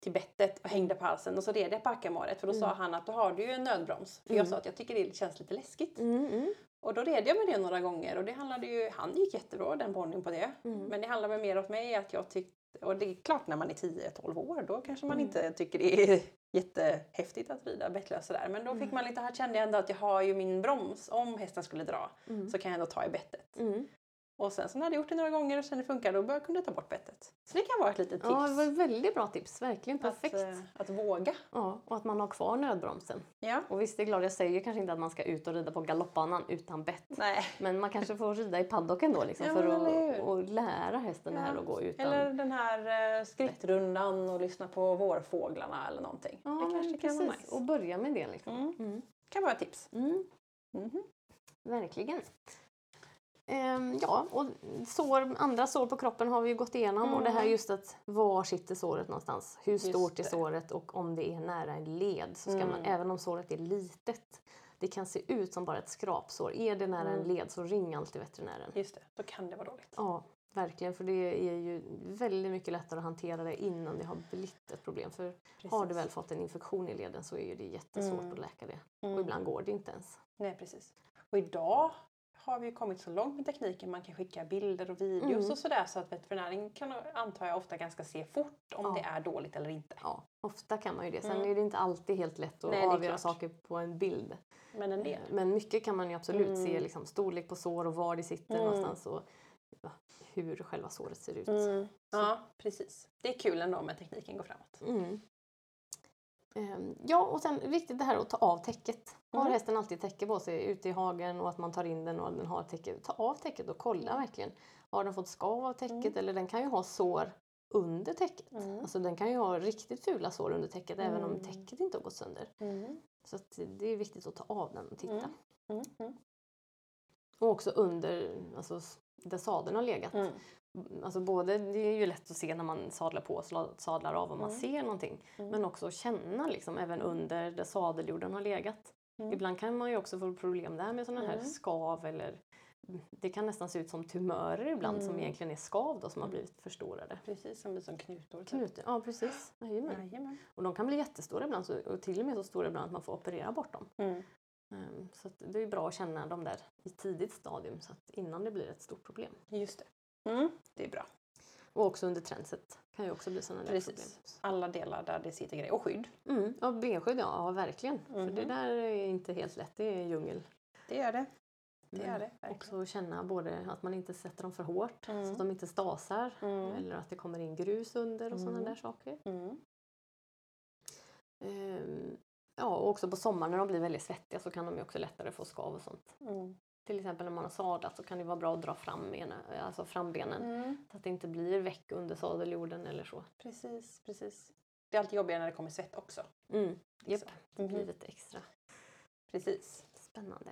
till bettet och hängde på halsen och så red jag på hackamåret för då sa Mm. han att då har du ju en nödbroms. För jag Mm. sa att jag tycker det känns lite läskigt. Mm. Mm. Och då red jag med det några gånger och det handlade ju, han gick jättebra den ponnyn på det. Mm. Men det handlar väl mer åt mig att jag tyckte, och det är klart när man är 10-12 år då kanske man Mm. inte tycker det är jättehäftigt att rida bettlös sådär. Men då fick Mm. man lite, här kände jag ändå att jag har ju min broms. Om hästen skulle dra Mm. så kan jag ändå ta i bettet. Mm. Och sen så när jag hade gjort det några gånger och sen det funkar då bör- kunde jag ta bort bettet. Så det kan vara ett litet tips. Ja, det var ett väldigt bra tips. Verkligen perfekt. Att, eh, att våga. Ja, och att man har kvar nödbromsen. Ja. Och visst, det är klart, jag säger kanske inte att man ska ut och rida på galoppbanan utan bett. Nej. Men man kanske får rida i paddocken då liksom, Ja, för att och lära hästen det här att gå utan. Eller den här eh, skrittrundan och lyssna på vårfåglarna eller någonting. ja, det kanske kan vara nice. Och börja med det liksom. Mm. Mm. kan vara ett tips. Mm. Mhm. Verkligen. Ehm, ja, och sår, andra sår på kroppen har vi ju gått igenom och det här Mm. just att var sitter såret någonstans? Hur stort är såret och om det är nära en led så ska man, Mm. även om såret är litet, det kan se ut som bara ett skrapsår. Är det nära en Mm. led så ring alltid veterinären. Just det, då kan det vara dåligt. Ja, verkligen för det är ju väldigt mycket lättare att hantera det innan det har blivit ett problem. För har du väl fått en infektion i leden så är det jättesvårt Mm. att läka det. Mm. Och ibland går det inte ens. Nej, precis. Och idag har vi ju kommit så långt med tekniken. Man kan skicka bilder och videos Mm. och sådär så att veterinären kan antar jag ofta ganska se fort om Ja. det är dåligt eller inte. Ja, ofta kan man ju det. Sen Mm. är det inte alltid helt lätt att Nej, avgöra saker på en bild. Men en del. Men mycket kan man ju absolut Mm. se, liksom, storlek på sår och var det sitter Mm. någonstans och hur själva såret ser ut. Mm. Ja, precis. Det är kul ändå med tekniken går framåt. Mm. Ehm, Ja, och sen viktigt det här att ta av täcket. Har Mm. hästen alltid täcke på sig ute i hagen och att man tar in den och den har täcke. Ta av täcket och kolla verkligen. Har den fått skav av täcket Mm. eller den kan ju ha sår under täcket. Mm. Alltså den kan ju ha riktigt fula sår under täcket även om Mm. täcket inte har gått sönder. Mm. Så det är viktigt att ta av den och titta. Mm. Mm. Mm. Och också under, alltså där sadeln har legat. Mm. Alltså både, det är ju lätt att se när man sadlar på och sadlar av om man Mm. ser någonting. Mm. Men också att känna liksom även under där sadeljorden har legat. Mm. Ibland kan man ju också få problem där med sådana här Mm. skav eller det kan nästan se ut som tumörer ibland som Mm. egentligen är skav då, som har blivit förstorade. Precis, som blir som knutor. typ. Knuten, ja precis. Jajamän. Jajamän. Och de kan bli jättestora ibland så, och till och med så stora ibland att man får operera bort dem. Mm. Ehm, Så det är bra att känna dem där i tidigt stadium så att innan det blir ett stort problem. Just det. Mm. Det är bra. Och också under tränset kan ju också bli sådana där Precis. Alla delar där det sitter grejer. Och skydd. problem. Mm. Ja, benskydd ja, ja verkligen. För det Mhm. där är inte helt lätt, det är djungel. Det gör det. Det är det. verkligen. Också känna både att man inte sätter dem för hårt så Mm. att de inte stasar Mm. eller att det kommer in grus under och sådana Mm. där saker. Mm. Ja, och också på sommaren när de blir väldigt svettiga så kan de ju också lättare få skav och sånt. Mm. Till exempel när man har sadlat så kan det vara bra att dra fram benen, alltså frambenen Mm. så att det inte blir väck under sadeljorden eller så. Precis, precis. Det är alltid jobbigare när det kommer svett också. Mm. Japp, liksom. det blir Mhm. lite extra Precis. spännande.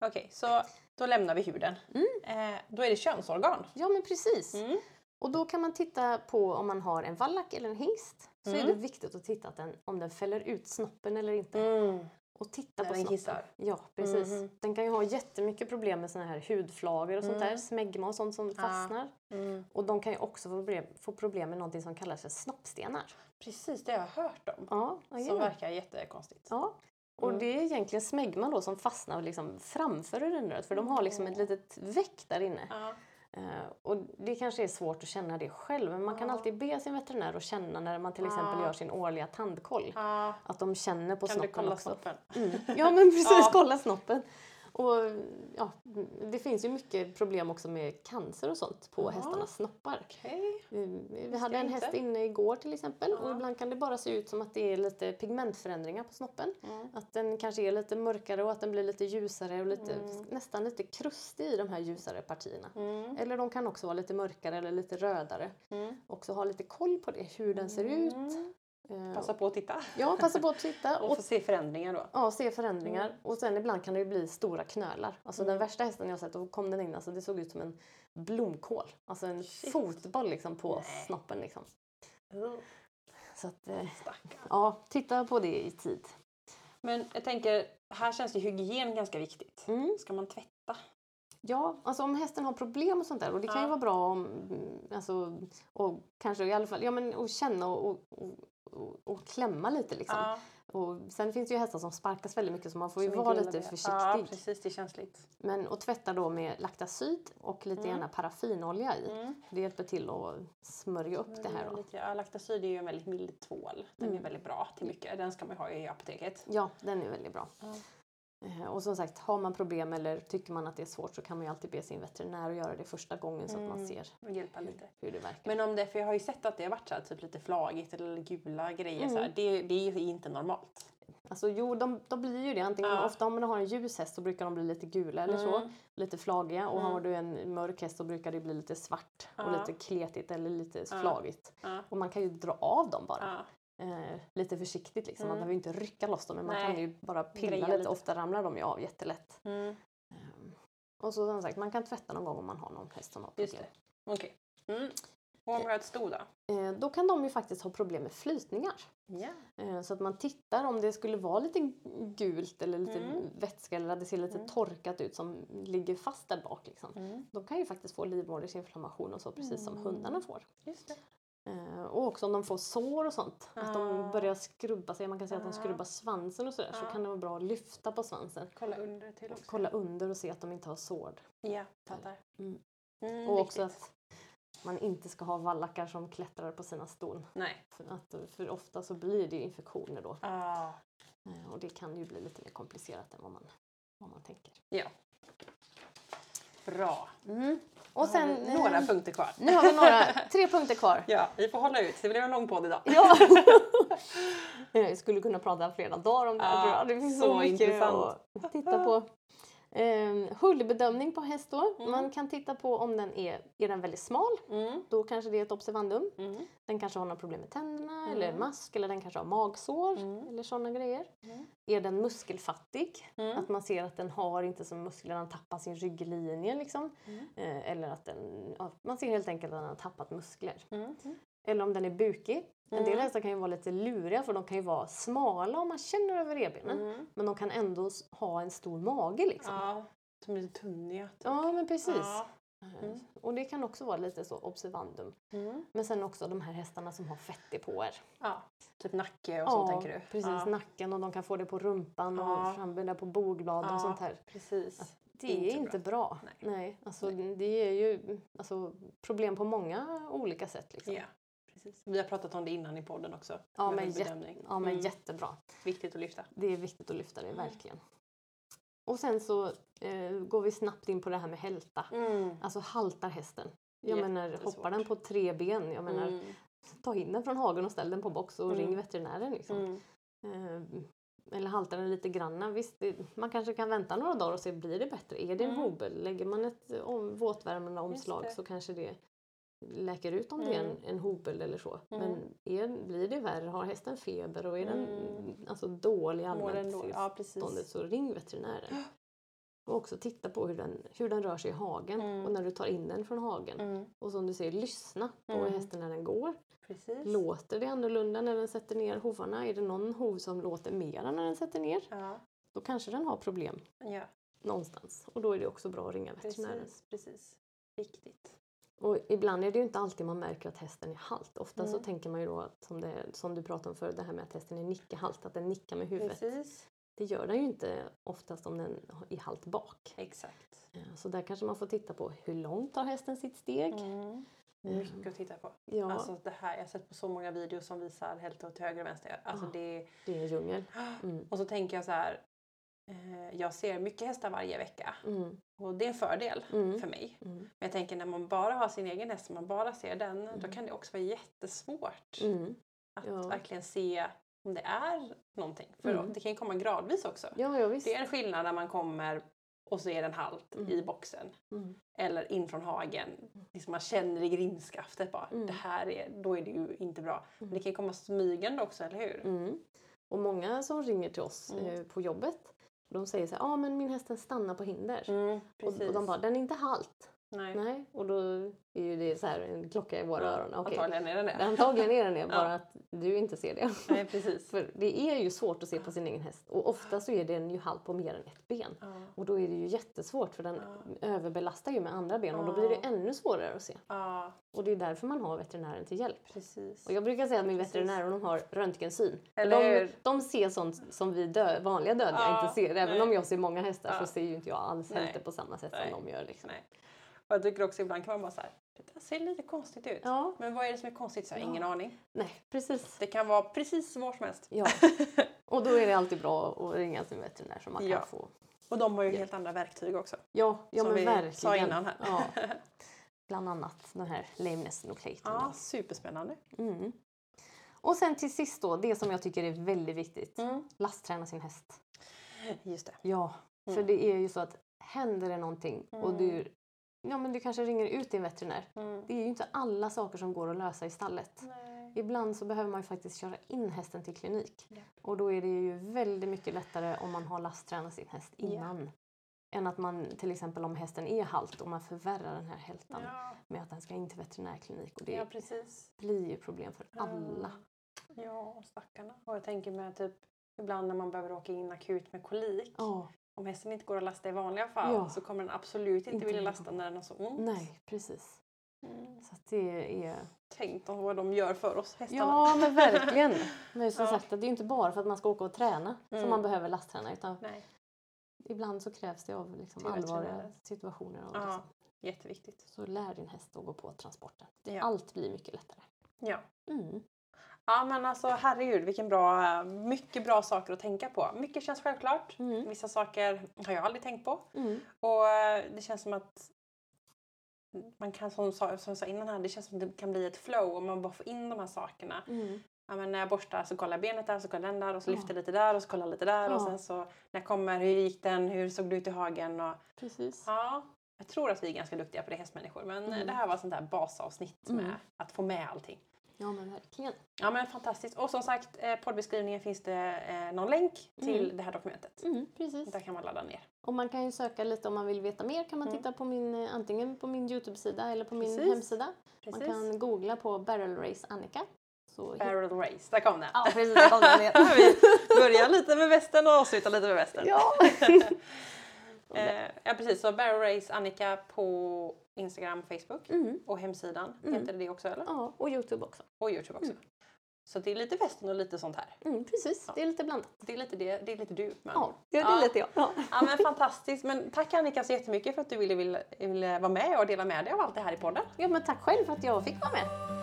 Okej, så då lämnar vi huden. Mm. Eh, då är det könsorgan. Ja men precis. Mm. Och då kan man titta på om man har en vallack eller en hingst. Så är Mm. det viktigt att titta att den, om den fäller ut snoppen eller inte. Mm. Och titta När på den snoppen. kissar. Ja precis. Mhm. Den kan ju ha jättemycket problem med såna här hudflagor och sånt Mm. där. Smegma och sånt som fastnar. Mm. Och de kan ju också få problem, få problem med någonting som kallas för snoppstenar. Precis, det har jag hört om. Ja, Som jajamän. verkar jättekonstigt. Ja. Och Mm. det är egentligen smegma då som fastnar liksom framför urinröret för de har liksom ett litet väck där inne. Ja. Eh, och det kanske är svårt att känna det själv men man kan Ja. alltid be sin veterinär att känna när man till exempel Ja. gör sin årliga tandkoll. Ja. Att de känner på Kan du snoppen kolla också. snoppen? Mm. Ja men precis, kolla snoppen. Och ja, det finns ju mycket problem också med cancer och sånt på Ja. hästarnas snoppar. Okej. Vi, vi hade en häst inte. inne igår till exempel och Ja. ibland kan det bara se ut som att det är lite pigmentförändringar på snoppen. Mm. Att den kanske är lite mörkare och att den blir lite ljusare och lite, Mm. nästan lite krustig i de här ljusare partierna. Mm. Eller de kan också vara lite mörkare eller lite rödare. Mm. Också ha lite koll på det, hur den ser ut. Mm. Eh, Passa på att titta Ja, passa på att titta och och se förändringar då. ja, se förändringar. Och sen ibland kan det ju bli stora knölar. Alltså den Mm. värsta hästen jag sett, då kom den in, alltså det såg ut som en blomkål. Alltså en Shit. fotboll liksom på Nej. snoppen liksom. Mm. Så att, eh, ja, titta på det i tid. Men jag tänker, här känns ju hygien ganska viktigt. Mm. Ska man tvätta? Ja, alltså om hästen har problem och sånt där och det kan ju Ja. vara bra om, mm, alltså, och kanske i alla fall, ja men att känna och, och, och, och klämma lite liksom. Ja, Och sen finns det ju hästar som sparkas väldigt mycket så man får ju vara lite försiktig. Ja, precis. Det är känsligt. Men att tvätta då med Lactacyd och lite Mm. gärna paraffinolja i. Mm. Det hjälper till att smörja upp det här då. Lite, ja, Lactacyd är ju en väldigt mild tvål. Den är Mm. väldigt bra till mycket. Den ska man ha i apoteket. Ja, den är väldigt bra. Eh, Och som sagt, har man problem eller tycker man att det är svårt så kan man ju alltid be sin veterinär att göra det första gången så att man Mm. ser Och hjälpa lite. hur det verkar. Men om det, för jag har ju sett att det har varit så här, typ lite flagigt eller gula grejer Mm. så här. Det, det är ju inte normalt. Alltså jo, de, de blir ju det. Antingen, Ja. Ofta om man har en ljus häst så brukar de bli lite gula eller så. Mm. Lite flagiga. Och Mm. har du en mörk häst så brukar det bli lite svart och Ja. lite kletigt eller lite Ja. flagigt. Och man kan ju dra av dem bara. Eh, lite försiktigt liksom. Man Mm. behöver ju inte rycka loss dem men man Nej. kan ju bara pilla lite. lite. Ofta ramlar de ju av jättelätt. Mm. Ehm, och så som sagt, man kan tvätta någon gång om man har någon häst som har Just problem. det. Okej. Mm. Och om sto då? Eh, då kan de ju faktiskt ha problem med flytningar. Ja. Eh, Så att man tittar om det skulle vara lite gult eller lite Mm. vätska eller att det ser lite Mm. torkat ut som ligger fast där bak. Liksom. Mm. De kan ju faktiskt få livmodersinflammation och så precis som Mm. hundarna får. Just det. Eh, Och också om de får sår och sånt. Att de Ah. börjar skrubba sig. Man kan säga att de Ah. skrubbar svansen och sådär. Så Ah. kan det vara bra att lyfta på svansen. Kolla under till också. Kolla under och se att de inte har sår. Ja, fattar. Mm. Mm, Och också viktigt. att man inte ska ha vallackar som klättrar på sina ston. Nej. För, att, för ofta så blir det infektioner då. Ah. Eh, Och det kan ju bli lite mer komplicerat än vad man, vad man tänker. Ja. Bra. Och Då har sen, vi några eh, punkter kvar. nu har vi några, tre punkter kvar. Ja, vi får hålla ut. Det blev en lång podd idag. Ja. Jag skulle kunna prata flera dagar om det här Ja. Det finns så, så mycket intressant. att titta på. Um, hullbedömning på häst då. Mm. Man kan titta på om den är, är den väldigt smal. Mm. Då kanske det är ett observandum. Mm. Den kanske har några problem med tänderna Mm. eller mask eller den kanske har magsår Mm. eller sådana grejer. Mm. Är den muskelfattig? Att man ser att den har inte så muskler, den tappar sin rygglinje liksom. Eh, eller att den, ja, man ser helt enkelt att den har tappat muskler. Mm. Eller om den är bukig. En del Mm. hästar kan ju vara lite luriga för de kan ju vara smala om man känner över revbenen. Mm. Men de kan ändå ha en stor mage liksom. Ja, Ja, som är lite tunniga. typ. men precis. Ja. Eh, Mm. Och det kan också vara lite så observandum. Mm. Men sen också de här hästarna som har fettdepåer. ja. Typ nacke och så tänker du? precis. Ja. nacken och de kan få det på rumpan Ja. och framme där på bogblad Ja. och sånt här. Precis. Det är Inte inte bra. Nej. Nej. alltså, Det är ju alltså, problem på många olika sätt. Liksom. Precis. Vi har pratat om det innan i podden också. Ja, men, bedömning. ja, men Mm. jättebra. Viktigt att lyfta. Det är viktigt att lyfta det, Mm. verkligen. Och sen så eh, går vi snabbt in på det här med hälta. Mm. Alltså haltar hästen. Jag menar, hoppar den på tre ben? Jag menar, Mm. ta in den från hagen och ställ den på box och Mm. ring veterinären. Liksom. Mm. Eh, eller haltar den lite granna. Visst, det, man kanske kan vänta några dagar och se, blir det bättre? Är det en Mm. hobel? Lägger man ett om, våtvärmande omslag så kanske det läker ut om det är en, Mm. en hobel eller så. Mm. Men är, blir det värre, har hästen feber och är den Mm. alltså, dålig allmänt då? Ja, precis. så ring veterinären. Och också titta på hur den, hur den rör sig i hagen Mm. och när du tar in den från hagen. Mm. Och som du säger, lyssna på Mm. hästen när den går. Precis. Låter det annorlunda när den sätter ner hovarna? Är det någon hov som låter mera när den sätter ner? Ja. Då kanske den har problem ja, någonstans. Och då är det också bra att ringa veterinären. precis. precis. Viktigt. Och ibland är det ju inte alltid man märker att hästen är halt. Ofta så Mm. tänker man ju då att, som, det, som du pratade om förut, det här med att hästen är nickehalt, att den nickar med huvudet. Precis. Det gör den ju inte oftast om den är halt bak. Exakt. Eh, Så där kanske man får titta på hur långt tar hästen sitt steg? Mm. Mycket att titta på. Ja, Alltså det här, jag har sett på så många videos som visar hälften till höger och vänster. Alltså Ja. det det är en djungel. Mm. Och så tänker jag så här. Eh, jag ser mycket hästar varje vecka Mm. Och det är en fördel Mm. för mig. Mm. Men jag tänker när man bara har sin egen häst och man bara ser den, då kan det också vara jättesvårt Mm. att Ja. verkligen se om det är någonting. För Mm. det kan ju komma gradvis också. Ja, ja. Det är en skillnad när man kommer och så är den halt Mm. i boxen. Mm. Eller in från hagen. Liksom man känner i grimskaftet bara, Mm. det här är, då är det ju inte bra. Men Mm. det kan ju komma smygande också, eller hur? Mm. Och många som ringer till oss Mm. eh, på jobbet, de säger så här, ah, men min häst den stannar på hinder. Mm, Och, och de bara, den är inte halt. Nej. Nej, och då är ju det så här en klocka i våra Ja, öron. Okej, Antagligen är den det. Antagligen är den det, Ja. bara att du inte ser det. Nej, precis. För det är ju svårt att se på sin egen häst och ofta så är den ju halt på mer än ett ben. Ja. Och då är det ju jättesvårt för den Ja. överbelastar ju med andra ben och då blir det Ja. ännu svårare att se. ja, Och det är därför man har veterinären till hjälp. precis. Och jag brukar säga att min veterinär och de har röntgensyn. Eller de, hur? de ser sånt som vi dö, vanliga dödliga Ja, inte ser. Även nej. om jag ser många hästar Ja. så ser ju inte jag alls hälften på samma sätt Nej. som de gör. Liksom. Nej. Och jag tycker också ibland kan man bara så här, det där ser lite konstigt ut. Ja, Men vad är det som är konstigt? Så jag har ingen aning. nej precis. Det kan vara precis var som helst. Ja. Och då är det alltid bra att ringa sin veterinär så man kan få... Och de har ju helt andra verktyg också. Ja, ja Som men vi verkligen. sa innan här. Ja. Bland annat den här lameness nucleating. Ja, superspännande. Mm. Och sen till sist då, det som jag tycker är väldigt viktigt. Mm. Lastträna sin häst. Just det. Ja, för Mm. det är ju så att händer det någonting och Mm. du, ja, men du kanske ringer ut din veterinär. Mm. Det är ju inte alla saker som går att lösa i stallet. Nej. Ibland så behöver man ju faktiskt köra in hästen till klinik. Ja. Och då är det ju väldigt mycket lättare om man har lasttränat sin häst Ja. innan. Än att man till exempel om hästen är halt och man förvärrar den här hältan Ja, med att den ska in till veterinärklinik. Och det ja, blir ju problem för alla. Ja, stackarna. Och jag tänker med typ ibland när man behöver åka in akut med kolik. Ja, Om hästen inte går att lasta i vanliga fall Ja. så kommer den absolut inte, Inte vilja lasta när den har så ont. nej precis. Mm. Så det är... Tänk dem vad de gör för oss hästarna. Ja men verkligen. Men som Ja. sagt, det är ju inte bara för att man ska åka och träna Mm. som man behöver lastträna utan Nej, ibland så krävs det av liksom allvarliga situationer. Och Ja. liksom. jätteviktigt. Så lär din häst att gå på transporten. Ja. Allt blir mycket lättare. Ja. Mm. Ja men alltså herregud vilken bra, mycket bra saker att tänka på. Mycket känns självklart. Mm. Vissa saker har jag aldrig tänkt på. Mm. Och eh, det känns som att man kan som, jag sa innan här, det känns som det kan bli ett flow om man bara får in de här sakerna. Mm. Ja, men när jag borstar så kollar jag benet där, så kollar den där och så lyfter jag lite där och så kollar jag lite där och Ja. sen så när jag kommer, hur gick den, hur såg det ut i hagen och Precis. ja. Jag tror att vi är ganska duktiga på det hästmänniskor men Mm. det här var sånt där basavsnitt Mm. med att få med allting. Ja men verkligen. Ja men fantastiskt och som sagt eh, poddbeskrivningen finns det eh, någon länk till Mm. det här dokumentet. Mm, precis. Där kan man ladda ner. Och man kan ju söka lite om man vill veta mer kan man Mm. titta på min, eh, antingen på min Youtube-sida eller på min Precis. hemsida. Precis. Man kan googla på Barrel Race Annika. Så Barrel race, där kom den. Ja precis, där kom den vi börjar lite med västern och avslutar lite med västern. Ja. Eh, ja precis, så Barrel Race Annika på Instagram, Facebook Mm. och hemsidan. Mm. Heter det det också eller? ja, och Youtube också. Och Youtube också. Mm. Så det är lite västern och lite sånt här. Mm, precis, Ja. det är lite blandat. Det är lite, det, det är lite du med Ja, det är lite jag. Ja. Ja men fantastiskt. Men tack Annika så jättemycket för att du ville, ville, ville vara med och dela med dig av allt det här i podden. ja, men tack själv för att jag fick vara med.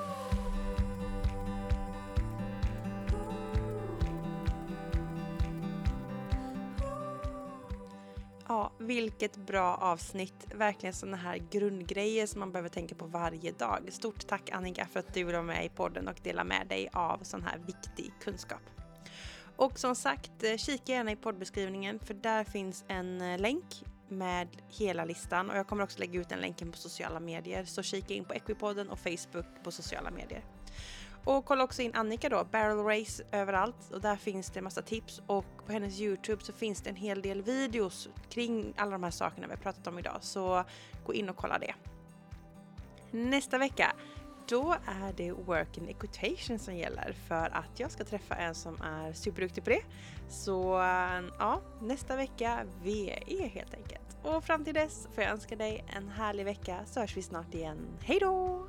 Ja, vilket bra avsnitt. Verkligen sådana här grundgrejer som man behöver tänka på varje dag. Stort tack Annika för att du vill vara med i podden och dela med dig av sån här viktig kunskap. Och som sagt, eh, kika gärna i poddbeskrivningen för där finns en eh, länk med hela listan och jag kommer också lägga ut den länken på sociala medier. Så kika in på Equipodden och Facebook på sociala medier. Och kolla också in Annika då, Barrel Race överallt och där finns det massa tips och på hennes Youtube så finns det en hel del videos kring alla de här sakerna vi har pratat om idag så gå in och kolla det. Nästa vecka då är det work in equitation som gäller för att jag ska träffa en som är superduktig på det. Så ja, nästa vecka VE helt enkelt. Och fram till dess får jag önska dig en härlig vecka så hörs vi snart igen. Hejdå!